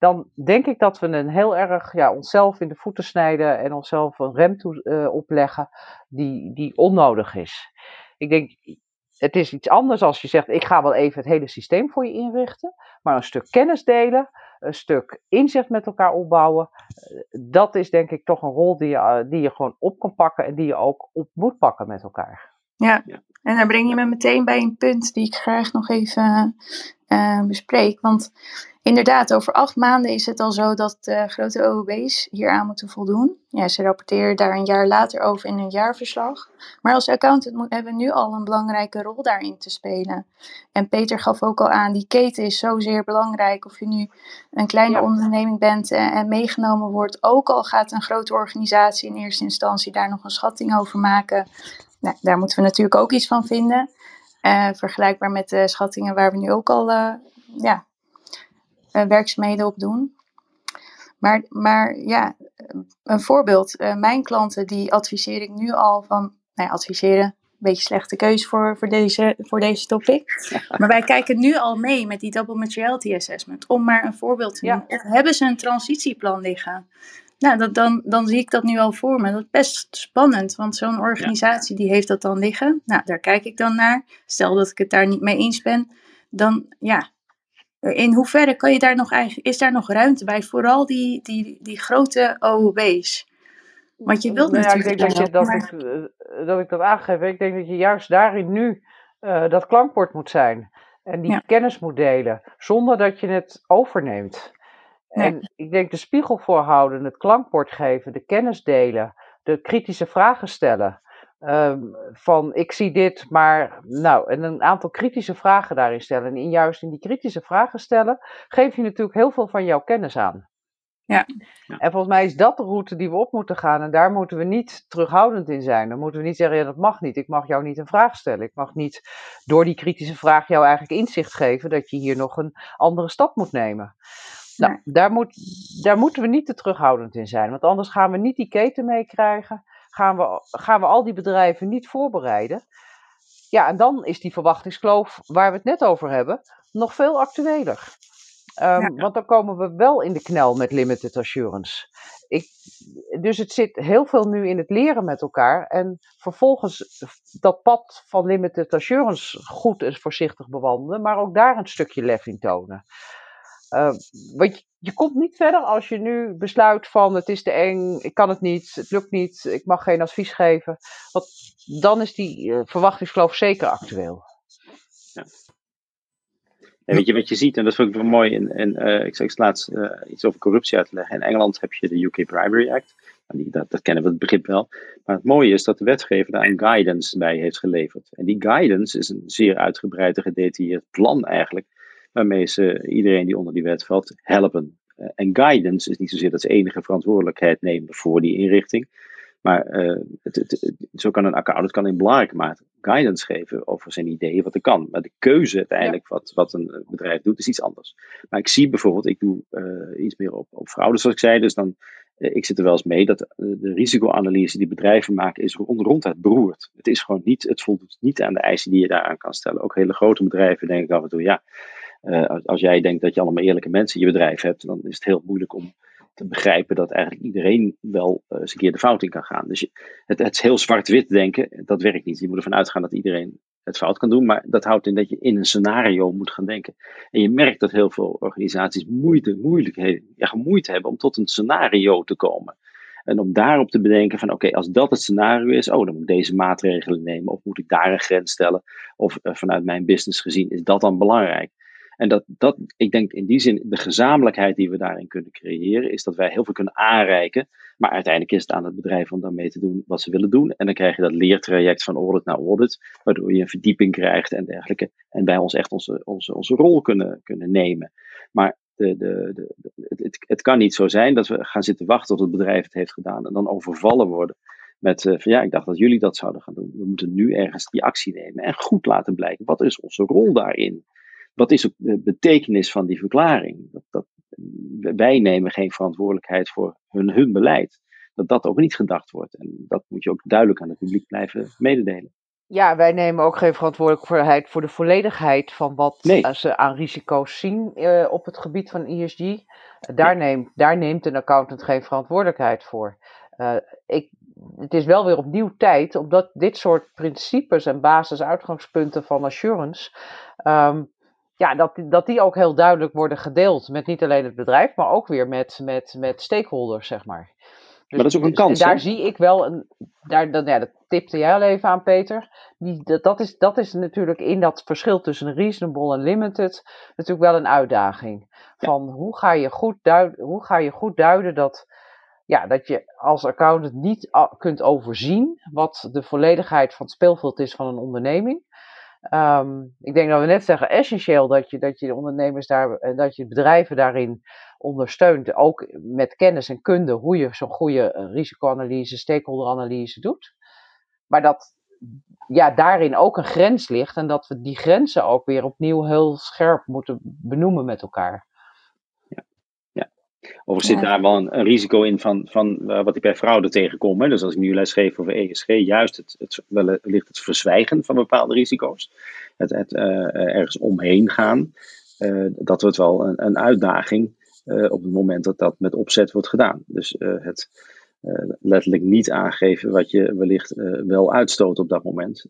dan denk ik dat we een heel erg ja, onszelf in de voeten snijden en onszelf een rem toe, uh, opleggen die, die onnodig is. Ik denk, het is iets anders als je zegt, ik ga wel even het hele systeem voor je inrichten, maar een stuk kennis delen, een stuk inzicht met elkaar opbouwen, uh, dat is denk ik toch een rol die je, uh, die je gewoon op kan pakken en die je ook op moet pakken met elkaar. Ja, en dan breng je me meteen bij een punt die ik graag nog even bespreek, want Inderdaad, over acht maanden is het al zo dat de grote OOB's hieraan moeten voldoen. Ja, ze rapporteren daar een jaar later over in hun jaarverslag. Maar als accountant hebben we nu al een belangrijke rol daarin te spelen. En Peter gaf ook al aan, die keten is zozeer belangrijk. Of je nu een kleine ja. onderneming bent en meegenomen wordt. Ook al gaat een grote organisatie in eerste instantie daar nog een schatting over maken. Nou, daar moeten we natuurlijk ook iets van vinden. Uh, vergelijkbaar met de schattingen waar we nu ook al uh, ja, werkzaamheden op doen. Maar, maar ja, een voorbeeld. Uh, mijn klanten die adviseer ik nu al van, nou ja, adviseren, een beetje slechte keuze voor, voor, deze, voor deze topic. Maar wij kijken nu al mee met die double materiality assessment, om maar een voorbeeld te noemen. Ja. Of hebben ze een transitieplan liggen? nou, dat, dan, dan zie ik dat nu al voor me. Dat is best spannend, want zo'n organisatie die heeft dat dan liggen. Nou, daar kijk ik dan naar. Stel dat ik het daar niet mee eens ben, dan ja. In hoeverre kan je daar nog eigenlijk, is daar nog ruimte bij, vooral die, die, die grote OOB's? Want je wilt Nou ja, ik natuurlijk. denk dat, je, dat, maar- ik, eh, dat ik dat aangeef. Ik denk dat je juist daarin nu eh, dat klankbord moet zijn. En die Ja. kennis moet delen. Zonder dat je het overneemt. Nee. En ik denk de spiegel voorhouden, het klankbord geven, de kennis delen. De kritische vragen stellen. Ehm, van ik zie dit, maar nou, en een aantal kritische vragen daarin stellen. En in, juist in die kritische vragen stellen, geef je natuurlijk heel veel van jouw kennis aan. Ja. En volgens mij is dat de route die we op moeten gaan. En daar moeten we niet terughoudend in zijn. Dan moeten we niet zeggen, ja, dat mag niet. Ik mag jou niet een vraag stellen. Ik mag niet door die kritische vraag jou eigenlijk inzicht geven dat je hier nog een andere stap moet nemen. Nou, daar, moet, daar moeten we niet te terughoudend in zijn. Want anders gaan we niet die keten meekrijgen. Gaan we, gaan we al die bedrijven niet voorbereiden. Ja, en dan is die verwachtingskloof waar we het net over hebben nog veel actueler. Ehm, Ja. Want dan komen we wel in de knel met limited assurance. Ik, dus het zit heel veel nu in het leren met elkaar. En vervolgens dat pad van limited assurance goed en voorzichtig bewandelen. Maar ook daar een stukje lef in tonen. Eh, want je, komt niet verder als je nu besluit van het is te eng, ik kan het niet, het lukt niet, ik mag geen advies geven. Want dan is die verwachtingskloof zeker actueel. En weet je wat je ziet, en dat vond ik wel mooi, in, in, eh, ik laatst eh, iets over corruptie uitleggen. In Engeland heb je de UK Bribery Act. Nou, die, dat, dat kennen we het begrip wel. Maar het mooie is dat de wetgever daar een guidance bij heeft geleverd. En die guidance is een zeer uitgebreid en gedetailleerd plan eigenlijk, waarmee ze iedereen die onder die wet valt helpen. Eh, en guidance is niet zozeer dat ze enige verantwoordelijkheid nemen voor die inrichting. Maar eh, het, het, het- zo kan een accountant kan in belangrijke mate guidance geven over zijn ideeën wat er kan. Maar de keuze uiteindelijk wat, wat een bedrijf doet is iets anders. Maar ik zie bijvoorbeeld, ik doe eh, iets meer op, op fraude zoals ik zei. Dus dan, ik zit er wel eens mee dat de risicoanalyse die bedrijven maken is rond, ronduit beroerd. Het is gewoon niet, het voldoet niet aan de eisen die je daaraan kan stellen. Ook hele grote bedrijven denken af en toe, ja, eh, als, jij denkt dat je allemaal eerlijke mensen in je bedrijf hebt, dan is het heel moeilijk om te begrijpen dat eigenlijk iedereen wel eh, eens een keer de fout in kan gaan. Dus het, het heel zwart-wit denken, dat werkt niet. Je moet ervan uitgaan dat iedereen het fout kan doen, maar dat houdt in dat je in een scenario moet gaan denken. En je merkt dat heel veel organisaties moeite, moeilijkheden, moeite hebben om tot een scenario te komen. En om daarop te bedenken van oké, als dat het scenario is, oh dan moet ik deze maatregelen nemen of moet ik daar een grens stellen. Of eh, vanuit mijn business gezien is dat dan belangrijk. En dat, dat, ik denk in die zin, de gezamenlijkheid die we daarin kunnen creëren, is dat wij heel veel kunnen aanreiken. Maar uiteindelijk is het aan het bedrijf om daarmee te doen wat ze willen doen. En dan krijg je dat leertraject van audit naar audit, waardoor je een verdieping krijgt en dergelijke. En wij ons echt onze, onze, onze rol kunnen, kunnen nemen. Maar de, de, de, het, het kan niet zo zijn dat we gaan zitten wachten tot het bedrijf het heeft gedaan en dan overvallen worden. Met eh, van ja, ik dacht dat jullie dat zouden gaan doen. We moeten nu ergens die actie nemen en goed laten blijken. Wat is onze rol daarin? Wat is ook de betekenis van die verklaring? Dat, dat, wij nemen geen verantwoordelijkheid voor hun, hun beleid. Dat dat ook niet gedacht wordt. En dat moet je ook duidelijk aan het publiek blijven mededelen. Ja, wij nemen ook geen verantwoordelijkheid voor de volledigheid van wat Nee. eh, ze aan risico's zien eh, op het gebied van ESG. Daar, neemt, daar neemt een accountant geen verantwoordelijkheid voor. Eh, ik, het is wel weer opnieuw tijd, omdat dit soort principes en basisuitgangspunten van assurance, ehm, ja, dat, die- dat die ook heel duidelijk worden gedeeld met niet alleen het bedrijf, maar ook weer met, met, met stakeholders, zeg maar. Dus, Maar dat is ook een dus- kans, En daar hè? zie ik wel een. Daar, dat, ja, dat tipte jij al even aan, Peter. Die, dat, dat, is, dat is natuurlijk in dat verschil tussen reasonable en limited natuurlijk wel een uitdaging. Van hoe, ga je goed duiden, hoe ga je goed duiden dat, ja, dat je als accountant niet kunt overzien wat de volledigheid van het speelveld is van een onderneming. Ehm, ik denk dat we net zeggen, essentieel dat je, dat je de ondernemers daar, eh, dat je bedrijven daarin ondersteunt, ook met kennis en kunde, hoe je zo'n goede eh, risicoanalyse, stakeholderanalyse doet. Maar dat ja, daarin ook een grens ligt en dat we die grenzen ook weer opnieuw heel scherp moeten benoemen met elkaar. Overigens zit Ja. daar wel een, een risico in van, van eh, wat ik bij fraude tegenkom. Hè. Dus als ik nu les geef over ESG, juist het, het, wellicht het verzwijgen van bepaalde risico's. Het, het eh, ergens omheen gaan. eh, dat wordt wel een, een uitdaging. op het moment dat dat met opzet wordt gedaan. Dus het letterlijk niet aangeven wat je wellicht wel uitstoot op dat moment.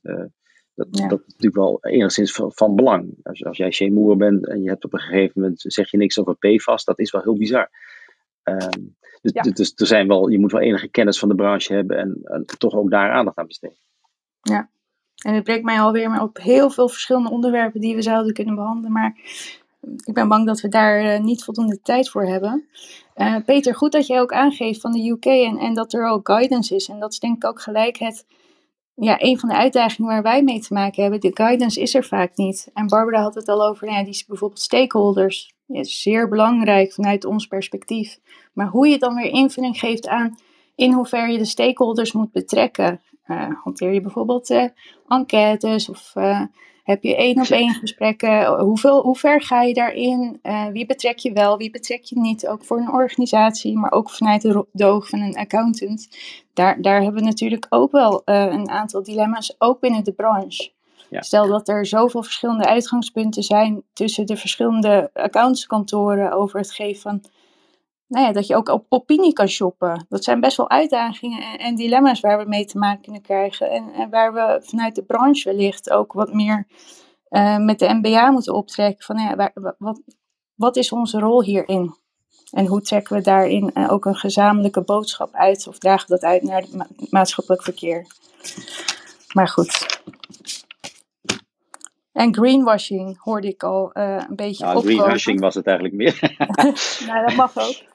Dat, dat, is natuurlijk wel enigszins van, van belang. Als, als jij chemoer bent en je hebt op een gegeven moment zeg je niks over PFAS, dat is wel heel bizar. Ehm, dus, dus, dus, er zijn wel, je moet wel enige kennis van de branche hebben en, en toch ook daar aandacht aan besteden. Ja, en het brengt mij alweer op heel veel verschillende onderwerpen die we zouden kunnen behandelen. Maar ik ben bang dat we daar eh, niet voldoende tijd voor hebben. Uh, Peter, goed dat jij ook aangeeft van de UK en, en dat er ook guidance is. En dat is denk ik ook gelijk het ja, een van de uitdagingen waar wij mee te maken hebben, de guidance is er vaak niet. En Barbara had het al over, nou ja, die bijvoorbeeld stakeholders. zeer belangrijk vanuit ons perspectief. Maar hoe je dan weer invulling geeft aan in hoeverre je de stakeholders moet betrekken. Uh, hanteer je bijvoorbeeld uh, enquêtes of uh, heb je één op één gesprekken? Hoeveel, hoe ver ga je daarin? wie betrek je wel, wie betrek je niet? Ook voor een organisatie, maar ook vanuit de, de oog van een accountant daar, daar hebben we natuurlijk ook wel uh, een aantal dilemma's, ook binnen de branche. Ja. Stel dat er zoveel verschillende uitgangspunten zijn tussen de verschillende accountskantoren over het geven van, nou ja, dat je ook op opinie kan shoppen. Dat zijn best wel uitdagingen en, en dilemma's waar we mee te maken kunnen krijgen. En, en, waar we vanuit de branche wellicht ook wat meer uh, met de MBA moeten optrekken. Van, ja, waar, wat, wat is onze rol hierin? En hoe trekken we daarin eh, ook een gezamenlijke boodschap uit of dragen we dat uit naar het maatschappelijk verkeer? Maar goed. En greenwashing hoorde ik al uh, een beetje nou, greenwashing was het eigenlijk meer. nou, dat mag ook.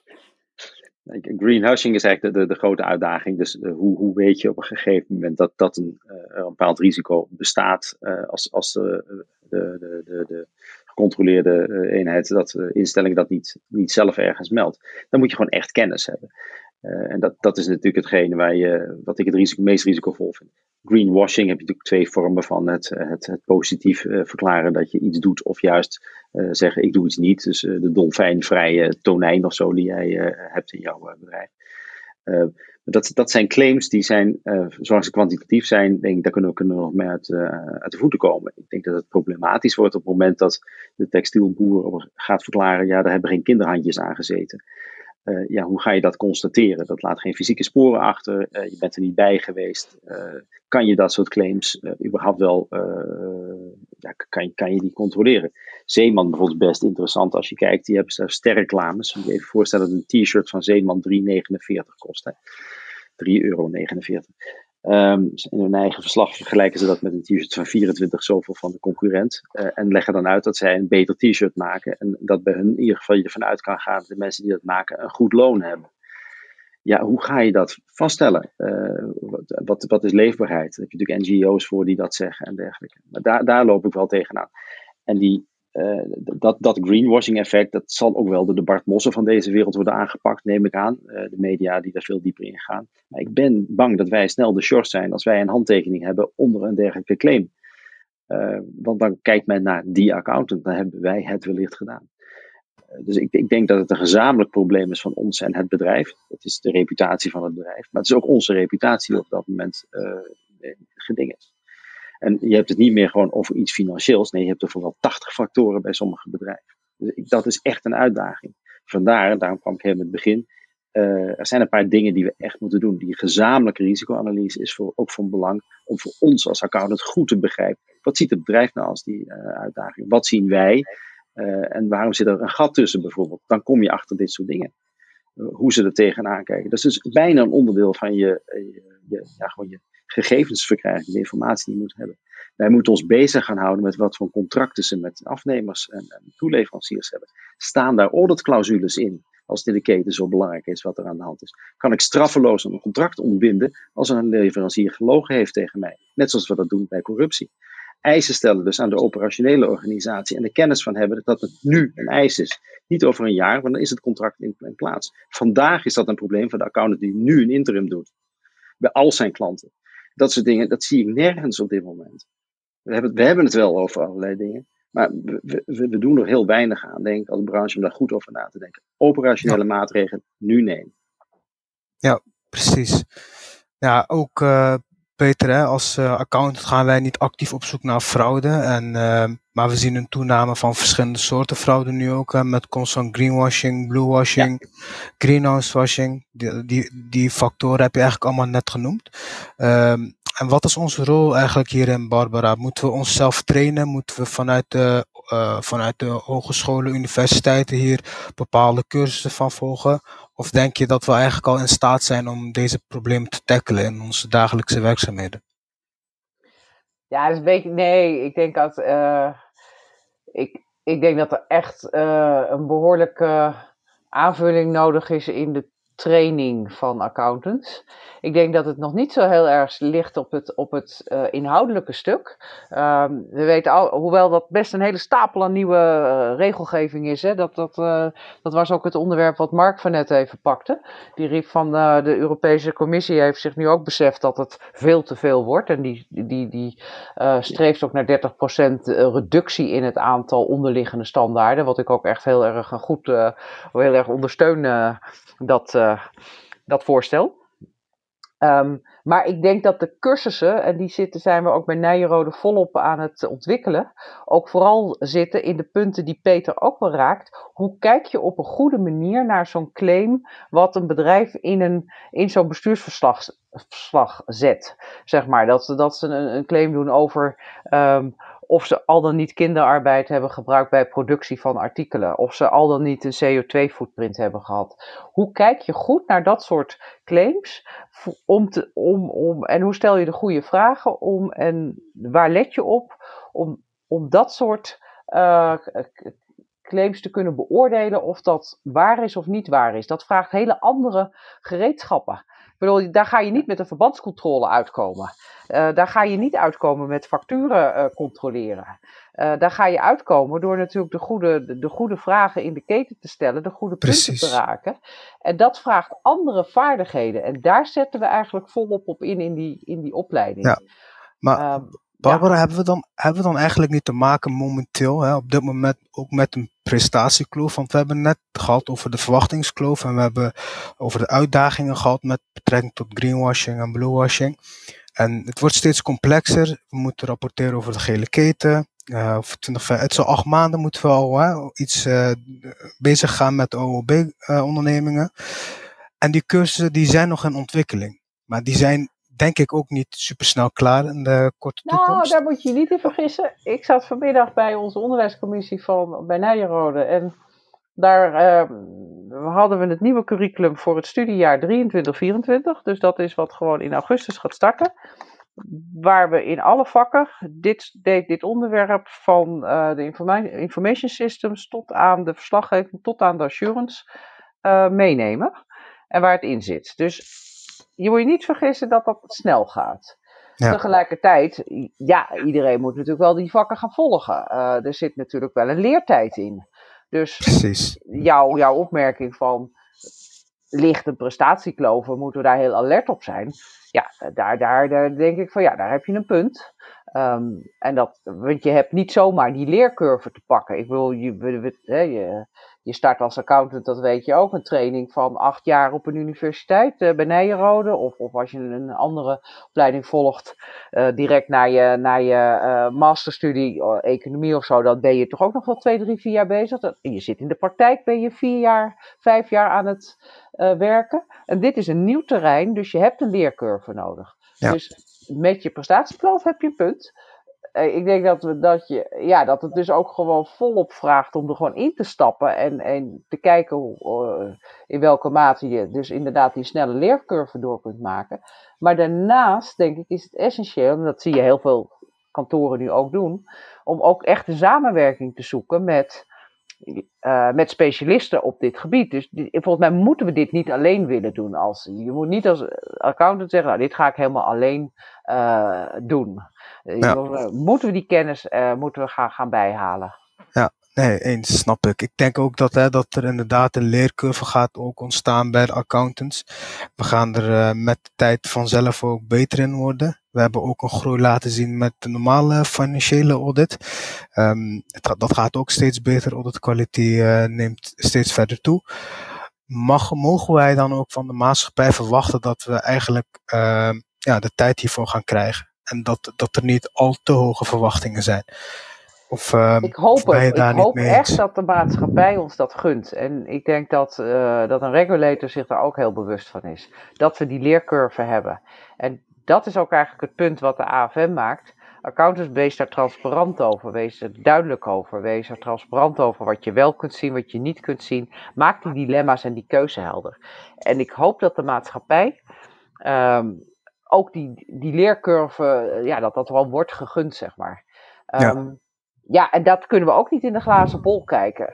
Greenwashing is eigenlijk de, de, grote uitdaging. Dus uh, hoe, hoe weet je op een gegeven moment dat, dat een, uh, een bepaald risico bestaat als, als de, de, de, de, gecontroleerde eenheid, dat instelling dat niet, niet zelf ergens meldt. Dan moet je gewoon echt kennis hebben. En dat, dat is natuurlijk hetgene waar je, wat ik het risico, meest risicovol vind. Greenwashing heb je natuurlijk twee vormen van het, het, het positief verklaren dat je iets doet, of juist zeggen ik doe iets niet. Dus de dolfijnvrije tonijn of zo die jij hebt in jouw bedrijf. Dat, dat zijn claims die zijn, zoals ze kwantitatief zijn, denk ik, daar kunnen we, nog meer uit, uit de voeten komen. Ik denk dat het problematisch wordt op het moment dat de textielboer gaat verklaren, ja, daar hebben geen kinderhandjes aan gezeten. Uh, ja, hoe ga je dat constateren? Dat laat geen fysieke sporen achter, je bent er niet bij geweest. kan je dat soort claims überhaupt wel, ja, kan, kan je die controleren? Zeeman bijvoorbeeld best interessant als je kijkt, die hebben sterreclames. Je even voorstellen dat een t-shirt van Zeeman 3,49 kost. Hè. 3,49 euro. Um, in hun eigen verslag vergelijken ze dat met een t-shirt van 24 zoveel van de concurrent. Uh, en leggen dan uit dat zij een beter t-shirt maken. En dat bij hun in ieder geval je ervan uit kan gaan dat de mensen die dat maken een goed loon hebben. Ja, hoe ga je dat vaststellen? Uh, wat, wat, is leefbaarheid? Daar heb je natuurlijk NGO's voor die dat zeggen en dergelijke. Maar daar, daar loop ik wel tegenaan. En die, uh, dat, dat greenwashing effect, dat zal ook wel door de Bart Mossen van deze wereld worden aangepakt, neem ik aan. Uh, de media die daar veel dieper in gaan. Maar ik ben bang dat wij snel de short zijn als wij een handtekening hebben onder een dergelijke claim. Uh, want dan kijkt men naar die accountant, dan hebben wij het wellicht gedaan. dus ik, ik, denk dat het een gezamenlijk probleem is van ons en het bedrijf. Het is de reputatie van het bedrijf, maar het is ook onze reputatie die op dat moment gedingd. En je hebt het niet meer gewoon over iets financieels. Nee, je hebt er vooral 80 factoren bij sommige bedrijven. Dus dat is echt een uitdaging. Vandaar, daarom kwam ik helemaal in het begin. Uh, er zijn een paar dingen die we echt moeten doen. Die gezamenlijke risicoanalyse is voor, ook van belang om voor ons als accountant goed te begrijpen. Wat ziet het bedrijf nou als die uh, uitdaging? Wat zien wij? Uh, en waarom zit er een gat tussen bijvoorbeeld? Dan kom je achter dit soort dingen. hoe ze er tegenaan kijken. Dat is dus bijna een onderdeel van je, je ja, gewoon je gegevensverkrijging, de informatie die je moet hebben. Wij moeten ons bezig gaan houden met wat voor contracten ze met afnemers en, en toeleveranciers hebben. Staan daar auditclausules in? Als in de keten zo belangrijk is wat er aan de hand is. Kan ik straffeloos een contract ontbinden als een leverancier gelogen heeft tegen mij? Net zoals we dat doen bij corruptie. Eisen stellen dus aan de operationele organisatie en de kennis van hebben dat het nu een eis is. Niet over een jaar, want dan is het contract in, in plaats. Vandaag is dat een probleem voor de accountant die nu een interim doet. Bij al zijn klanten. Dat soort dingen, dat zie ik nergens op dit moment. We hebben, we hebben het wel over allerlei dingen. Maar we, we, we, doen er heel weinig aan, denk ik, als branche, om daar goed over na te denken. Operationele maatregelen nu nemen. Ja, precies. Ja, ook uh, Peter, hè, als uh, accountant gaan wij niet actief op zoek naar fraude. En uh, Maar we zien een toename van verschillende soorten fraude nu ook. Hè, met constant greenwashing, bluewashing, greenhousewashing. Die, die, die factoren heb je eigenlijk allemaal net genoemd. Ehm, en wat is onze rol eigenlijk hierin, Barbara? Moeten we onszelf trainen? Moeten we vanuit de, uh, vanuit de hogescholen, universiteiten hier bepaalde cursussen van volgen? Of denk je dat we eigenlijk al in staat zijn om deze problemen te tackelen in onze dagelijkse werkzaamheden? Ja, dat is een beetje. Nee, ik denk dat. Uh, ik, ik denk dat er echt uh, een behoorlijke aanvulling nodig is in de training van accountants. Ik denk dat het nog niet zo heel erg ligt op het, op het uh, inhoudelijke stuk. Um, we weten al, hoewel dat best een hele stapel aan nieuwe uh, regelgeving is. Hè, dat, dat, uh, dat was ook het onderwerp wat Mark van net even pakte. Die riep van de Europese Commissie heeft zich nu ook beseft dat het veel te veel wordt. En die, die, die streeft ook naar 30% reductie in het aantal onderliggende standaarden. Wat ik ook echt heel erg goed, heel erg ondersteun dat, dat voorstel. Um, maar ik denk dat de cursussen, en die zitten, zijn we ook bij Nijenrode volop aan het ontwikkelen, ook vooral zitten in de punten die Peter ook wel raakt. Hoe kijk je op een goede manier naar zo'n claim wat een bedrijf in, een, in zo'n bestuursverslag zet? Zeg maar, dat, dat ze een, een claim doen over um, of ze al dan niet kinderarbeid hebben gebruikt bij productie van artikelen, of ze al dan niet een CO2-footprint hebben gehad. Hoe kijk je goed naar dat soort claims? Om te, om, om, en hoe stel je de goede vragen om en waar let je op om, om dat soort uh, claims te kunnen beoordelen of dat waar is of niet waar is? Dat vraagt hele andere gereedschappen. Ik bedoel, daar ga je niet met een verbandscontrole uitkomen. Uh, daar ga je niet uitkomen met facturen uh, controleren. Uh, daar ga je uitkomen door natuurlijk de goede, de, de, goede vragen in de keten te stellen, de goede punten te raken. En dat vraagt andere vaardigheden. En daar zetten we eigenlijk volop op in, in die, in die opleiding. Ja, maar ehm, Barbara, ja. hebben, we dan, hebben we dan eigenlijk niet te maken momenteel, hè, op dit moment ook met een prestatiekloof? Want we hebben net gehad over de verwachtingskloof en we hebben over de uitdagingen gehad met betrekking tot greenwashing en bluewashing. En het wordt steeds complexer. We moeten rapporteren over de gele keten. Uh, 20, het zo acht maanden moeten we al hè, iets uh, bezig gaan met OOB-ondernemingen. Uh, en die cursussen die zijn nog in ontwikkeling. Maar die zijn denk ik ook niet super snel klaar in de korte nou, toekomst. Nou, daar moet je niet in vergissen. Ik zat vanmiddag bij onze onderwijscommissie van bij Nijenrode en daar uh, hadden we het nieuwe curriculum voor het studiejaar 23-24. Dus dat is wat gewoon in augustus gaat starten. Waar we in alle vakken dit, dit, dit onderwerp van uh, de informa information systems tot aan de verslaggeving, tot aan de assurance uh, meenemen. En waar het in zit. Dus je moet je niet vergissen dat dat snel gaat. Ja. Tegelijkertijd, ja, iedereen moet natuurlijk wel die vakken gaan volgen. Uh, er zit natuurlijk wel een leertijd in. Dus Precies. Jouw, jouw opmerking van ligt een prestatiekloof, moeten we daar heel alert op zijn. Ja, daar, daar, daar denk ik van ja, daar heb je een punt. Um, en dat, want je hebt niet zomaar die leercurve te pakken. Ik wil, je, je, je start als accountant, dat weet je ook, een training van acht jaar op een universiteit uh, bij Nijenrode. Of, of als je een andere opleiding volgt, uh, direct naar je, naar je uh, masterstudie economie of zo, dan ben je toch ook nog wel twee, drie, vier jaar bezig. Dat, je zit in de praktijk, ben je vier jaar, vijf jaar aan het werken. En dit is een nieuw terrein, dus je hebt een leercurve nodig. Ja. Dus met je prestatiekloof heb je een punt. Uh, ik denk dat, we, dat, je, ja, dat het dus ook gewoon volop vraagt om er gewoon in te stappen en, en te kijken hoe, uh, in welke mate je dus inderdaad die snelle leercurve door kunt maken. Maar daarnaast, denk ik, is het essentieel, en dat zie je heel veel kantoren nu ook doen, om ook echt een samenwerking te zoeken met, uh, met specialisten op dit gebied. Dus volgens mij moeten we dit niet alleen willen doen. Als, je moet niet als accountant zeggen, nou, dit ga ik helemaal alleen uh, doen. Ja. Moeten we die kennis moeten we gaan, gaan bijhalen? Ja, nee, eens snap ik. Ik denk ook dat, hè, dat er inderdaad een leercurve gaat ook ontstaan bij de accountants. We gaan er uh, met de tijd vanzelf ook beter in worden. We hebben ook een groei laten zien met de normale financiële audit. Um, het, dat gaat ook steeds beter. Audit quality uh, neemt steeds verder toe. Mag, mogen wij dan ook van de maatschappij verwachten dat we eigenlijk uh, ja, de tijd hiervoor gaan krijgen? En dat, dat er niet al te hoge verwachtingen zijn. Of, uh, ik hoop, het. ik hoop echt dat de maatschappij ons dat gunt. En ik denk dat, uh, dat een regulator zich daar ook heel bewust van is. Dat we die leercurve hebben. En dat is ook eigenlijk het punt wat de AFM maakt. Accountants, wees daar transparant over. Wees er duidelijk over. Wees er transparant over wat je wel kunt zien, wat je niet kunt zien. Maak die dilemma's en die keuze helder. En ik hoop dat de maatschappij um, ook die, die leercurve, ja, dat dat wel wordt gegund, zeg maar. Um, ja. Ja, en dat kunnen we ook niet in de glazen bol kijken.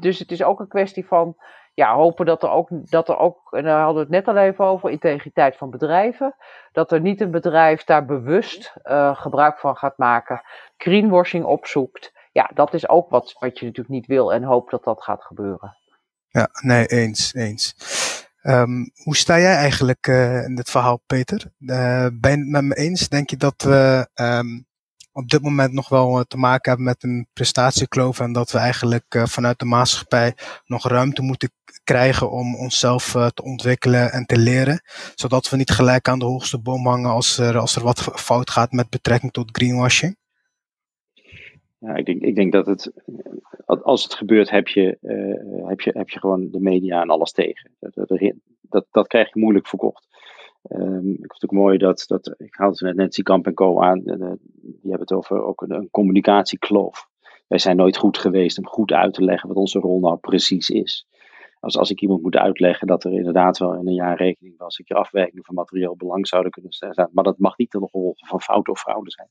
Dus het is ook een kwestie van ja, hopen dat er, ook, dat er ook, en daar hadden we het net al even over, integriteit van bedrijven. Dat er niet een bedrijf daar bewust uh, gebruik van gaat maken, greenwashing opzoekt. Ja, dat is ook wat, wat je natuurlijk niet wil en hoop dat dat gaat gebeuren. Ja, nee, eens, eens. Um, hoe sta jij eigenlijk uh, in dit verhaal, Peter? Uh, ben je het met me eens? Denk je dat we um, op dit moment nog wel te maken hebben met een prestatiekloof en dat we eigenlijk uh, vanuit de maatschappij nog ruimte moeten krijgen om onszelf uh, te ontwikkelen en te leren, zodat we niet gelijk aan de hoogste boom hangen als er, als er wat fout gaat met betrekking tot greenwashing? Ja, ik denk, ik denk dat het, als het gebeurt, heb je, heb je, heb je gewoon de media en alles tegen. Dat, dat, dat krijg je moeilijk verkocht. Um, ik vind het ook mooi dat, dat ik haalde net Nancy Kamp en Co aan, die hebben het over ook een, communicatiekloof. Wij zijn nooit goed geweest om goed uit te leggen wat onze rol nou precies is. Als, als ik iemand moet uitleggen dat er inderdaad wel in een jaarrekening wel een keer afwijkingen van materieel belang zouden kunnen zijn, maar dat mag niet ten gevolge van fout of fraude zijn.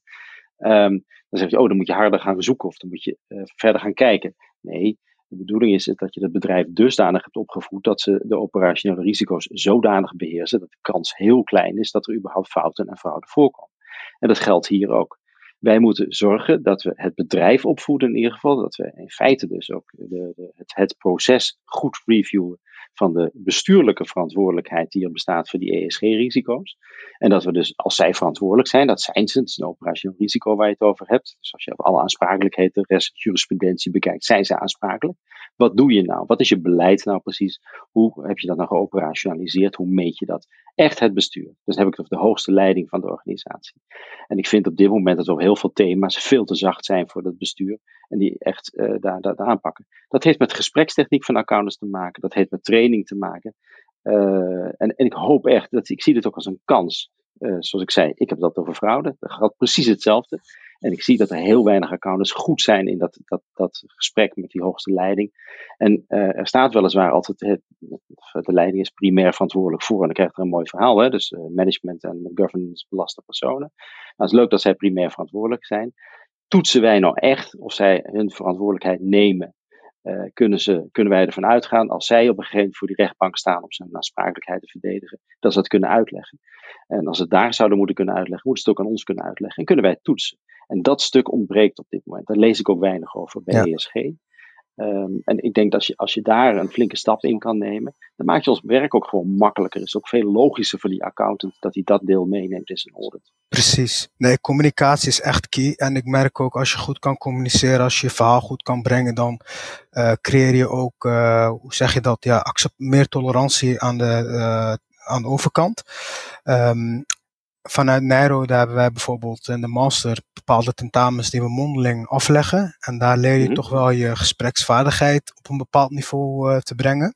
Um, dan zeg je, oh, dan moet je harder gaan zoeken of dan moet je uh, verder gaan kijken. Nee, de bedoeling is dat je het bedrijf dusdanig hebt opgevoed dat ze de operationele risico's zodanig beheersen dat de kans heel klein is dat er überhaupt fouten en fraude voorkomen. En dat geldt hier ook. Wij moeten zorgen dat we het bedrijf opvoeden in ieder geval, dat we in feite dus ook de, de, het proces goed reviewen van de bestuurlijke verantwoordelijkheid die er bestaat voor die ESG-risico's. En dat we dus, als zij verantwoordelijk zijn, dat zijn ze, het is een operationeel risico waar je het over hebt. Dus als je alle aansprakelijkheid, de rest jurisprudentie bekijkt, zijn ze aansprakelijk. Wat doe je nou? Wat is je beleid nou precies? Hoe heb je dat nou geoperationaliseerd? Hoe meet je dat? Echt het bestuur. Dus heb ik het over de hoogste leiding van de organisatie. En ik vind op dit moment dat op heel veel thema's veel te zacht zijn voor het bestuur. En die echt uh, daar, daar aanpakken. Dat heeft met gesprekstechniek van accountants te maken. Dat heeft met training te maken. Uh, en, en ik hoop echt, dat ik zie dit ook als een kans. Uh, zoals ik zei, ik heb dat over fraude. Dat gaat precies hetzelfde. En ik zie dat er heel weinig accountants goed zijn in dat, dat, dat gesprek met die hoogste leiding. En uh, er staat weliswaar altijd, het, de leiding is primair verantwoordelijk voor. En dan krijgt er een mooi verhaal, hè? dus uh, management en governance belaste personen. Nou, het is leuk dat zij primair verantwoordelijk zijn. Toetsen wij nou echt of zij hun verantwoordelijkheid nemen? Uh, kunnen, ze, kunnen wij ervan uitgaan, als zij op een gegeven moment voor die rechtbank staan om zijn aansprakelijkheid te verdedigen, dat ze dat kunnen uitleggen. En als ze het daar zouden moeten kunnen uitleggen, moeten ze het ook aan ons kunnen uitleggen. En kunnen wij het toetsen. En dat stuk ontbreekt op dit moment. Daar lees ik ook weinig over bij ja. ESG. Um, en ik denk dat als je, als je daar een flinke stap in kan nemen, dan maak je ons werk ook gewoon makkelijker. Het is ook veel logischer voor die accountant dat hij dat deel meeneemt in zijn audit. Precies. Nee, communicatie is echt key. En ik merk ook als je goed kan communiceren, als je je verhaal goed kan brengen, dan uh, creëer je ook, uh, hoe zeg je dat, ja, accept, meer tolerantie aan de, uh, aan de overkant. Um, vanuit Nairo, daar hebben wij bijvoorbeeld in de master bepaalde tentamens die we mondeling afleggen. En daar leer je mm-hmm. toch wel je gespreksvaardigheid op een bepaald niveau uh, te brengen.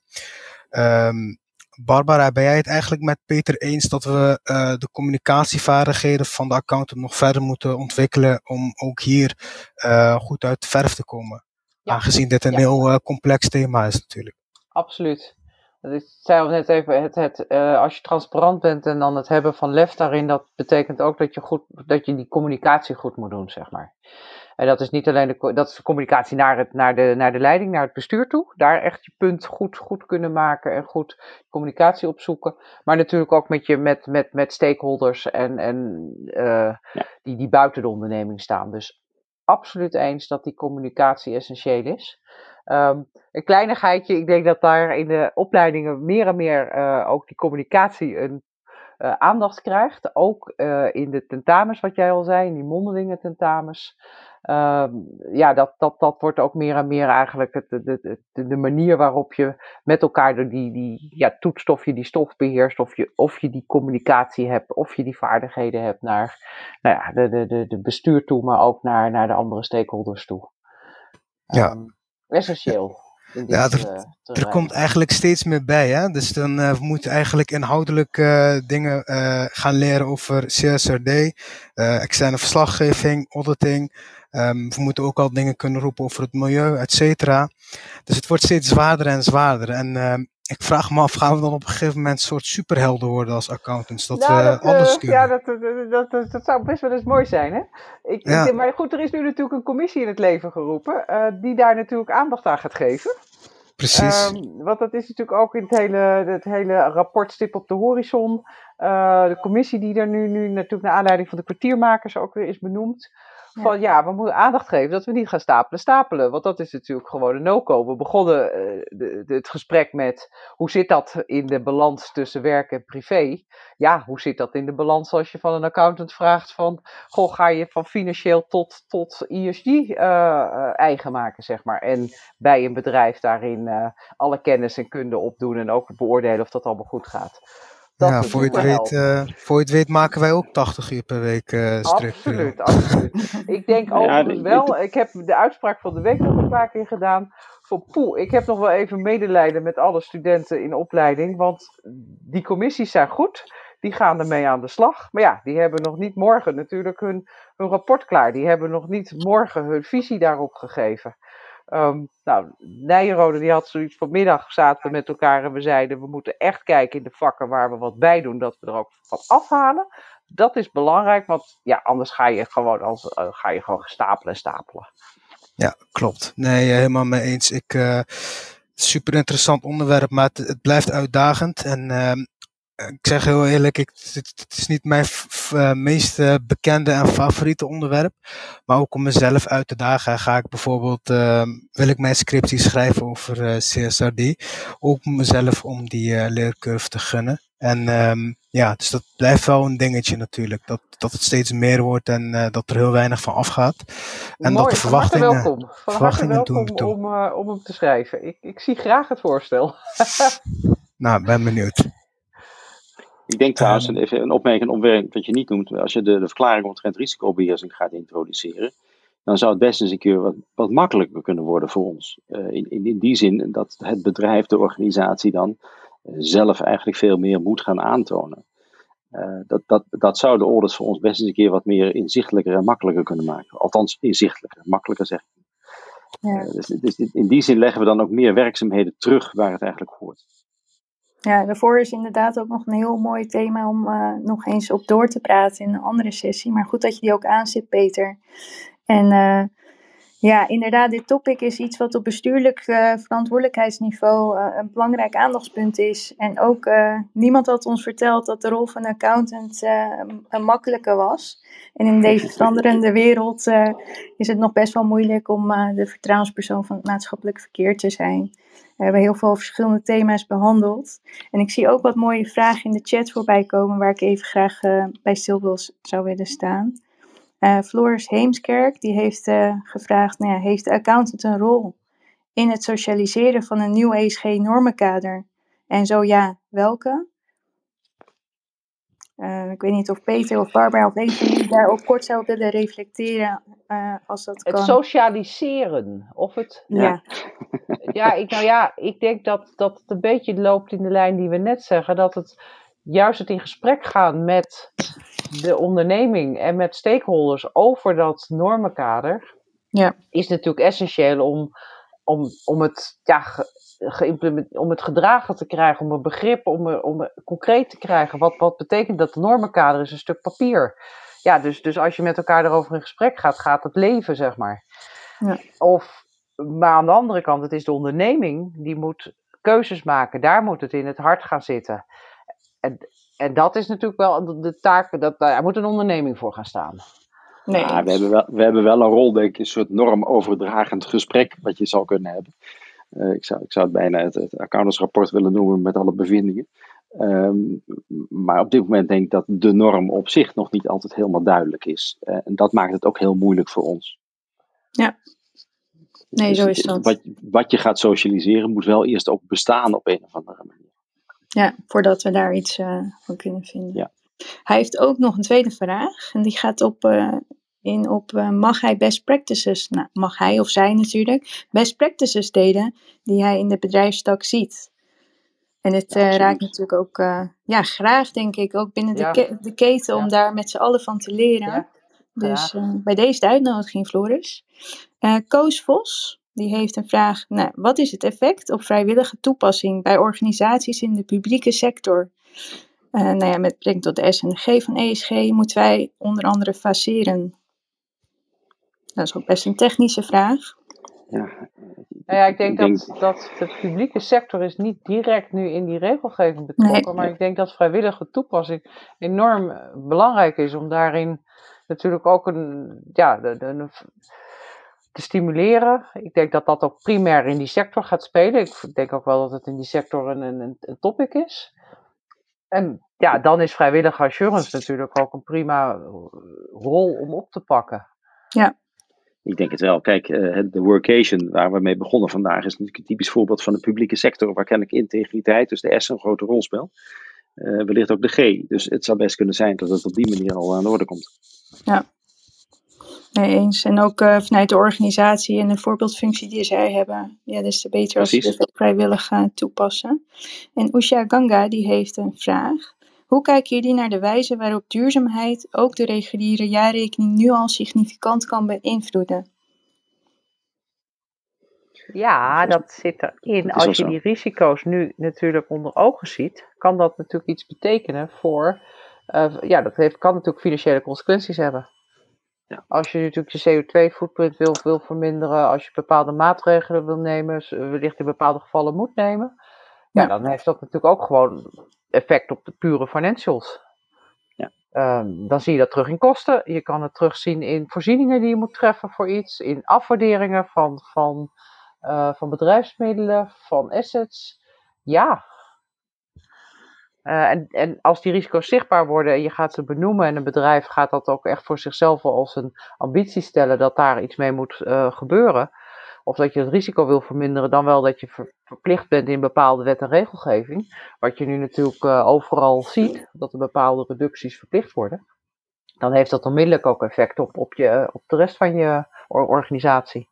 Um, Barbara, ben jij het eigenlijk met Peter eens dat we uh, de communicatievaardigheden van de accountant nog verder moeten ontwikkelen om ook hier uh, goed uit de verf te komen? Ja. Aangezien dit een ja. heel uh, complex thema is natuurlijk. Absoluut. Ik zei al net even, het, het, uh, als je transparant bent en dan het hebben van lef daarin, dat betekent ook dat je, goed, dat je die communicatie goed moet doen, zeg maar. En dat is niet alleen de, dat is de communicatie naar, het, naar, de, naar de leiding, naar het bestuur toe. Daar echt je punt goed, goed kunnen maken en goed communicatie opzoeken. Maar natuurlijk ook met, je, met, met, met stakeholders en, en uh, ja. die, die buiten de onderneming staan. Dus absoluut eens dat die communicatie essentieel is. Um, een kleinigheidje, ik denk dat daar in de opleidingen meer en meer uh, ook die communicatie een uh, aandacht krijgt. Ook uh, in de tentamens, wat jij al zei, in die mondelinge tentamens. Ehm, ja, dat, dat, dat wordt ook meer en meer eigenlijk het, de, de, de manier waarop je met elkaar die, die ja, toetst of je die stof beheerst, of je, of je die communicatie hebt, of je die vaardigheden hebt naar nou ja, de, de, de, de bestuur toe, maar ook naar, naar de andere stakeholders toe. Ja. Ehm, essentieel. Ja, er- komt eigenlijk steeds meer bij, hè? Dus dan we moeten eigenlijk inhoudelijk eh, dingen eh, gaan leren over CSRD, externe verslaggeving, auditing. Ehm, we moeten ook al dingen kunnen roepen over het milieu, et cetera. Dus het wordt steeds zwaarder en zwaarder. En ehm, ik vraag me af, gaan we dan op een gegeven moment een soort superhelden worden als accountants? Dat Nou, we dat, eh, alles kunnen? ja, dat, dat, dat, zou best wel eens mooi zijn, hè? Ik, Ja. maar goed, er is nu natuurlijk een commissie in het leven geroepen, eh, die daar natuurlijk aandacht aan gaat geven. Precies. Ehm, want dat is natuurlijk ook in het hele, het hele rapport Stip op de Horizon. eh, de commissie die er nu, nu natuurlijk naar aanleiding van de kwartiermakers ook weer is benoemd. Van ja, we moeten aandacht geven dat we niet gaan stapelen, stapelen. Want dat is natuurlijk gewoon een no-go. We begonnen eh, de, het gesprek met hoe zit dat in de balans tussen werk en privé? Ja, hoe zit dat in de balans als je van een accountant vraagt van... Goh, ga je van financieel tot, tot ESG eh, eh, eigen maken, zeg maar. En bij een bedrijf daarin alle kennis en kunde opdoen en ook beoordelen of dat allemaal goed gaat. Dat ja, voor je, het weet, eh, voor je het weet maken wij ook 80 uur per week eh structureel. Absoluut, absoluut. Ik denk overigens de- wel, ik heb de uitspraak van de week nog een paar keer gedaan. Van poeh, ik heb nog wel even medelijden met alle studenten in opleiding. Want die commissies zijn goed, die gaan ermee aan de slag. Maar ja, die hebben nog niet morgen natuurlijk hun, hun rapport klaar. Die hebben nog niet morgen hun visie daarop gegeven. Ehm, nou, Nijenrode die had zoiets vanmiddag zaten we met elkaar en we zeiden we moeten echt kijken in de vakken waar we wat bij doen, dat we er ook wat afhalen. Dat is belangrijk, want ja, anders ga je gewoon, als, eh, ga je gewoon stapelen en stapelen. Ja, klopt. Nee, helemaal mee eens. Ik, eh, super interessant onderwerp, maar het, het blijft uitdagend. En ehm, ik zeg heel eerlijk, ik, het, het is niet mijn f- eh, meest eh, bekende en favoriete onderwerp. Maar ook om mezelf uit te dagen ga ik bijvoorbeeld, ehm, wil ik mijn scriptie schrijven over eh, CSRD. Ook mezelf om die leercurve te gunnen. En ehm, ja, dus dat blijft wel een dingetje natuurlijk. Dat, dat het steeds meer wordt en dat er heel weinig van afgaat. En dat de van verwachtingen... welkom. Van verwachtingen doen welkom toe. om, om hem te schrijven. Ik, ik zie graag het voorstel. Nou, ben benieuwd. Ik denk trouwens, Ehm. even een opmerking, een opmerking wat je niet noemt. Als je de, de verklaring omtrent risicobeheersing gaat introduceren, dan zou het best eens een keer wat, wat makkelijker kunnen worden voor ons. Eh, in, in, in die zin dat het bedrijf, de organisatie dan eh, zelf eigenlijk veel meer moet gaan aantonen. Eh, dat, dat, dat zou de audits voor ons best eens een keer wat meer inzichtelijker en makkelijker kunnen maken. Althans, inzichtelijker, makkelijker zeg ik. Ja. Dus, dus in die zin leggen we dan ook meer werkzaamheden terug waar het eigenlijk hoort. Ja, daarvoor is inderdaad ook nog een heel mooi thema om eh, nog eens op door te praten in een andere sessie. Maar goed dat je die ook aanzet, Peter. En eh, ja, inderdaad, dit topic is iets wat op bestuurlijk eh, verantwoordelijkheidsniveau eh, een belangrijk aandachtspunt is. En ook eh, niemand had ons verteld dat de rol van accountant een- makkelijke was. En in deze veranderende wereld is het nog best wel moeilijk om de vertrouwenspersoon van het maatschappelijk verkeer te zijn. We hebben heel veel verschillende thema's behandeld. En ik zie ook wat mooie vragen in de chat voorbij komen, waar ik even graag bij stil wil, zou willen staan. Eh Floris Heemskerk die heeft eh, gevraagd: nou ja, Heeft de accountant een rol in het socialiseren van een nieuw ESG-normenkader? En zo ja, welke? Eh, ik weet niet of Peter of Barbara of een van jullie daarop kort zou willen reflecteren, eh, als dat Het kan. socialiseren, of het ja. Ja, ik, nou ja, ik denk dat, dat het een beetje loopt in de lijn die we net zeggen. Dat het juist het in gesprek gaan met de onderneming en met stakeholders over dat normenkader. Ja. Is natuurlijk essentieel om, om, om, het, ja, ge, om het gedragen te krijgen, om een begrip, om, om concreet te krijgen. Wat, wat betekent dat normenkader is een stuk papier. Ja, dus, dus als je met elkaar erover in gesprek gaat, gaat het leven, zeg maar. Ja. Of maar aan de andere kant, het is de onderneming die moet keuzes maken. Daar moet het in het hart gaan zitten. En, en dat is natuurlijk wel de, taak, dat, daar moet een onderneming voor gaan staan. Nee. Ja, we, hebben wel, we hebben wel een rol, denk ik, een soort normoverdragend gesprek wat je zou kunnen hebben. Eh, ik, zou, ik zou het bijna het, het accountantsrapport willen noemen met alle bevindingen. Ehm, maar op dit moment denk ik dat de norm op zich nog niet altijd helemaal duidelijk is. Eh, en dat maakt het ook heel moeilijk voor ons. Ja. Nee, Dus zo is dat. Wat, wat je gaat socialiseren moet wel eerst ook bestaan op een of andere manier. Ja, voordat we daar iets eh, van kunnen vinden. Ja. Hij heeft ook nog een tweede vraag. En die gaat op, eh, in op, eh, mag hij best practices, nou, mag hij of zij natuurlijk, best practices delen die hij in de bedrijfstak ziet. En het Ja, raakt natuurlijk ook, ja, graag denk ik, ook binnen Ja. de, ke- de keten om daar met z'n allen van te leren. Ja, Dus bij deze de uitnodiging, Floris. Koos Vos, die heeft een vraag. Nou, wat is het effect op vrijwillige toepassing bij organisaties in de publieke sector? Eh, nou ja, met betrekking tot de S en de G van ESG moeten wij onder andere faceren. Dat is ook best een technische vraag. Ja, Nou ja, ik denk, dat, dat de publieke sector is niet direct nu in die regelgeving betrokken, Nee. maar ik denk dat vrijwillige toepassing enorm eh, belangrijk is om daarin natuurlijk ook een, ja, de, de, een- te stimuleren. Ik denk dat dat ook primair in die sector gaat spelen. Ik denk ook wel dat het in die sector een, een, een topic is. En ja, dan is vrijwillige assurance natuurlijk ook een prima eh, rol om op te pakken. Ik denk het wel. Kijk, eh, de workation waar we mee begonnen vandaag is natuurlijk een typisch voorbeeld van de publieke sector, waar kennelijk integriteit, dus de S, een grote rol speelt. Eh, wellicht ook de G. Dus het zou best kunnen zijn dat het op die manier al aan de orde komt. Nee, eens. En ook eh, vanuit de organisatie en de voorbeeldfunctie die zij hebben. Ja, des te beter als ze dit ook vrijwillig gaan toepassen. En Usha Ganga die heeft een vraag. Hoe kijken jullie naar de wijze waarop duurzaamheid ook de reguliere jaarrekening nu al significant kan beïnvloeden? Ja, Dat zit erin. Als je die risico's nu natuurlijk onder ogen ziet, kan dat natuurlijk iets betekenen voor. eh, ja, dat heeft, kan natuurlijk financiële consequenties hebben. Ja. Als je natuurlijk je CO2-footprint wil, wil verminderen, als je bepaalde maatregelen wil nemen, wellicht in bepaalde gevallen moet nemen, ja, Ja. dan heeft dat natuurlijk ook gewoon effect op de pure financials. Ja. Ehm, dan zie je dat terug in kosten. Je kan het terugzien in voorzieningen die je moet treffen voor iets, in afwaarderingen van, van eh, van bedrijfsmiddelen, van assets. Ja. Eh, en, en als die risico's zichtbaar worden en je gaat ze benoemen en een bedrijf gaat dat ook echt voor zichzelf wel als een ambitie stellen dat daar iets mee moet eh, gebeuren, of dat je het risico wil verminderen, dan wel dat je ver- verplicht bent in bepaalde wet en regelgeving, wat je nu natuurlijk eh, overal ziet, dat er bepaalde reducties verplicht worden, dan heeft dat onmiddellijk ook effect op, op, je, op de rest van je or- organisatie.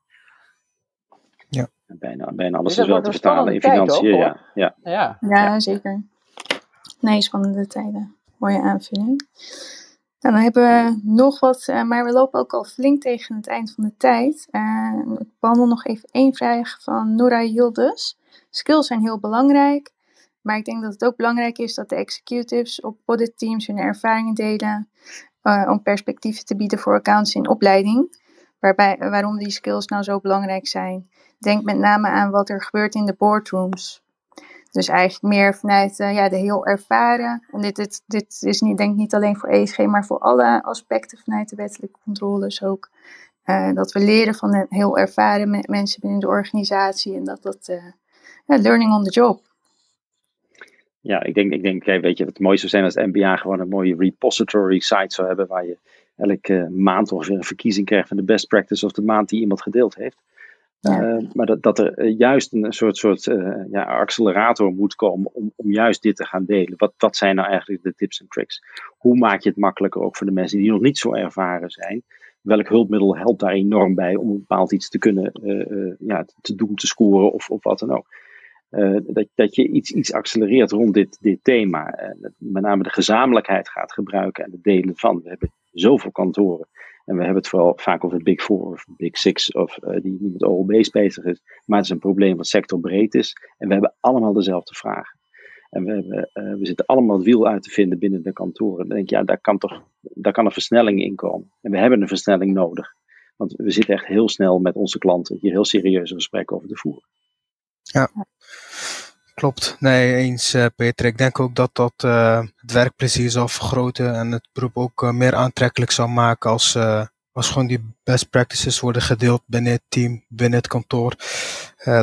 Bijna, bijna alles Dus is wel te vertalen in financiën. ook, ja, ja. Ja, Ja, zeker. Nee, spannende tijden. Mooie aanvulling. Nou, dan hebben we nog wat, eh, maar we lopen ook al flink tegen het eind van de tijd. Eh, ik behandel nog even één vraag van Nora Yildiz. Skills zijn heel belangrijk, maar ik denk dat het ook belangrijk is dat de executives op auditteams hun ervaringen delen eh, om perspectieven te bieden voor accounts in opleiding. Waarbij, waarom die skills nou zo belangrijk zijn. Denk met name aan wat er gebeurt in de boardrooms. Dus eigenlijk meer vanuit eh, ja, de heel ervaren. En dit, dit, dit is niet, denk niet alleen voor ESG, maar voor alle aspecten vanuit de wettelijke controles ook. Eh, dat we leren van heel ervaren me- mensen binnen de organisatie. En dat dat eh, learning on the job. Ja, ik denk, ik denk weet je, het mooiste zou zijn als het MBA gewoon een mooie repository site zou hebben, waar je elke maand ongeveer een verkiezing krijgt van de best practice of de maand die iemand gedeeld heeft. Eh, maar dat, dat er eh, juist een soort, soort eh, ja, accelerator moet komen om, om juist dit te gaan delen. Wat, wat zijn nou eigenlijk de tips en tricks? Hoe maak je het makkelijker ook voor de mensen die nog niet zo ervaren zijn? Welk hulpmiddel helpt daar enorm bij om een bepaald iets te kunnen ja, te doen, te scoren of, of wat dan ook? Dat, dat je iets, iets accelereert rond dit, dit thema. Met name de gezamenlijkheid gaat gebruiken en het delen van. We hebben zoveel kantoren. En we hebben het vooral vaak over Big Four of Big Six, of, eh, die niet met OLB's bezig is. Maar het is een probleem wat sectorbreed is. En we hebben allemaal dezelfde vragen. En we, hebben, eh, we zitten allemaal het wiel uit te vinden binnen de kantoren. Dan denk je, ja, daar kan toch daar kan een versnelling in komen. En we hebben een versnelling nodig. Want we zitten echt heel snel met onze klanten hier heel serieuze gesprekken over te voeren. Klopt. Nee, eens eh, Peter. Ik denk ook dat dat eh, het werkplezier zal vergroten en het beroep ook eh, meer aantrekkelijk zal maken als, als gewoon die best practices worden gedeeld binnen het team, binnen het kantoor.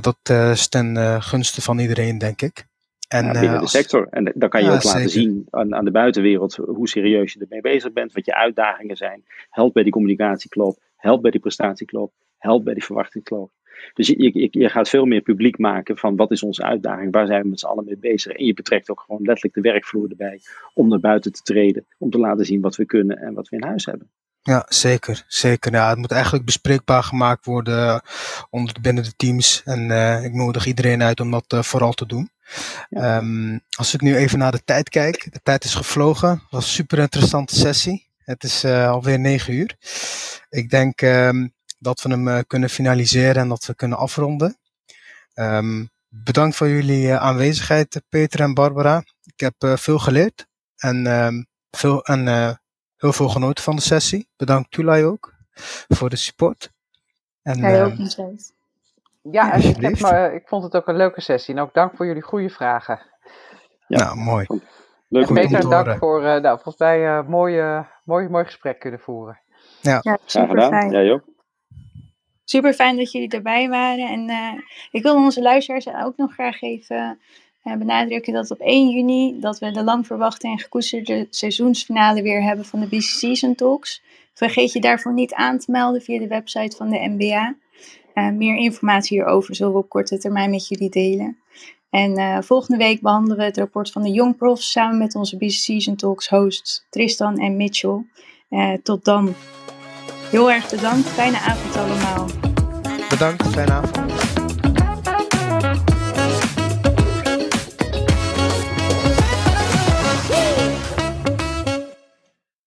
Dat is ten gunste van iedereen, denk ik. En, ja, binnen de als- sector. En dan kan je Ja, ook laten zeker. zien aan, aan de buitenwereld hoe serieus je ermee bezig bent, wat je uitdagingen zijn. Help bij die communicatiekloof, help bij die prestatiekloof, helpt bij die verwachtingskloof. Dus je, je, je gaat veel meer publiek maken van wat is onze uitdaging, waar zijn we met z'n allen mee bezig. En je betrekt ook gewoon letterlijk de werkvloer erbij om naar buiten te treden, om te laten zien wat we kunnen en wat we in huis hebben. Ja, zeker. zeker. Ja, het moet eigenlijk bespreekbaar gemaakt worden onder, binnen de teams. En uh, ik nodig iedereen uit om dat uh, vooral te doen. Ja. Um, als ik nu even naar de tijd kijk. De tijd is gevlogen. Het was een super interessante sessie. Het is uh, alweer negen uur. Ik denk um, dat we hem kunnen finaliseren en dat we kunnen afronden. Um, bedankt voor jullie aanwezigheid, Peter en Barbara. Ik heb veel geleerd en, veel, en heel veel genoten van de sessie. Bedankt Tulay ook voor de support. En, Jij ook, uh, Ja, en ik, heb maar, ik vond het ook een leuke sessie. En ook dank voor jullie goede vragen. Ja, nou, mooi. Leuk om dank voor, uh, nou, volgens mij uh, mooi, mooi, mooi gesprek kunnen voeren. Ja, ja super fijn. Jij ook. Super fijn dat jullie erbij waren. En uh, ik wil onze luisteraars ook nog graag even uh, benadrukken dat op 1 juni dat we de lang verwachte en gekoesterde seizoensfinale weer hebben van de BC Season Talks. Vergeet je daarvoor niet aan te melden via de website van de MBA. Uh, meer informatie hierover zullen we op korte termijn met jullie delen. En volgende week behandelen we het rapport van de Young Profs samen met onze BC Season Talks hosts Tristan en Mitchell. Tot dan. Heel erg bedankt. Fijne avond allemaal. Bedankt. Fijne avond.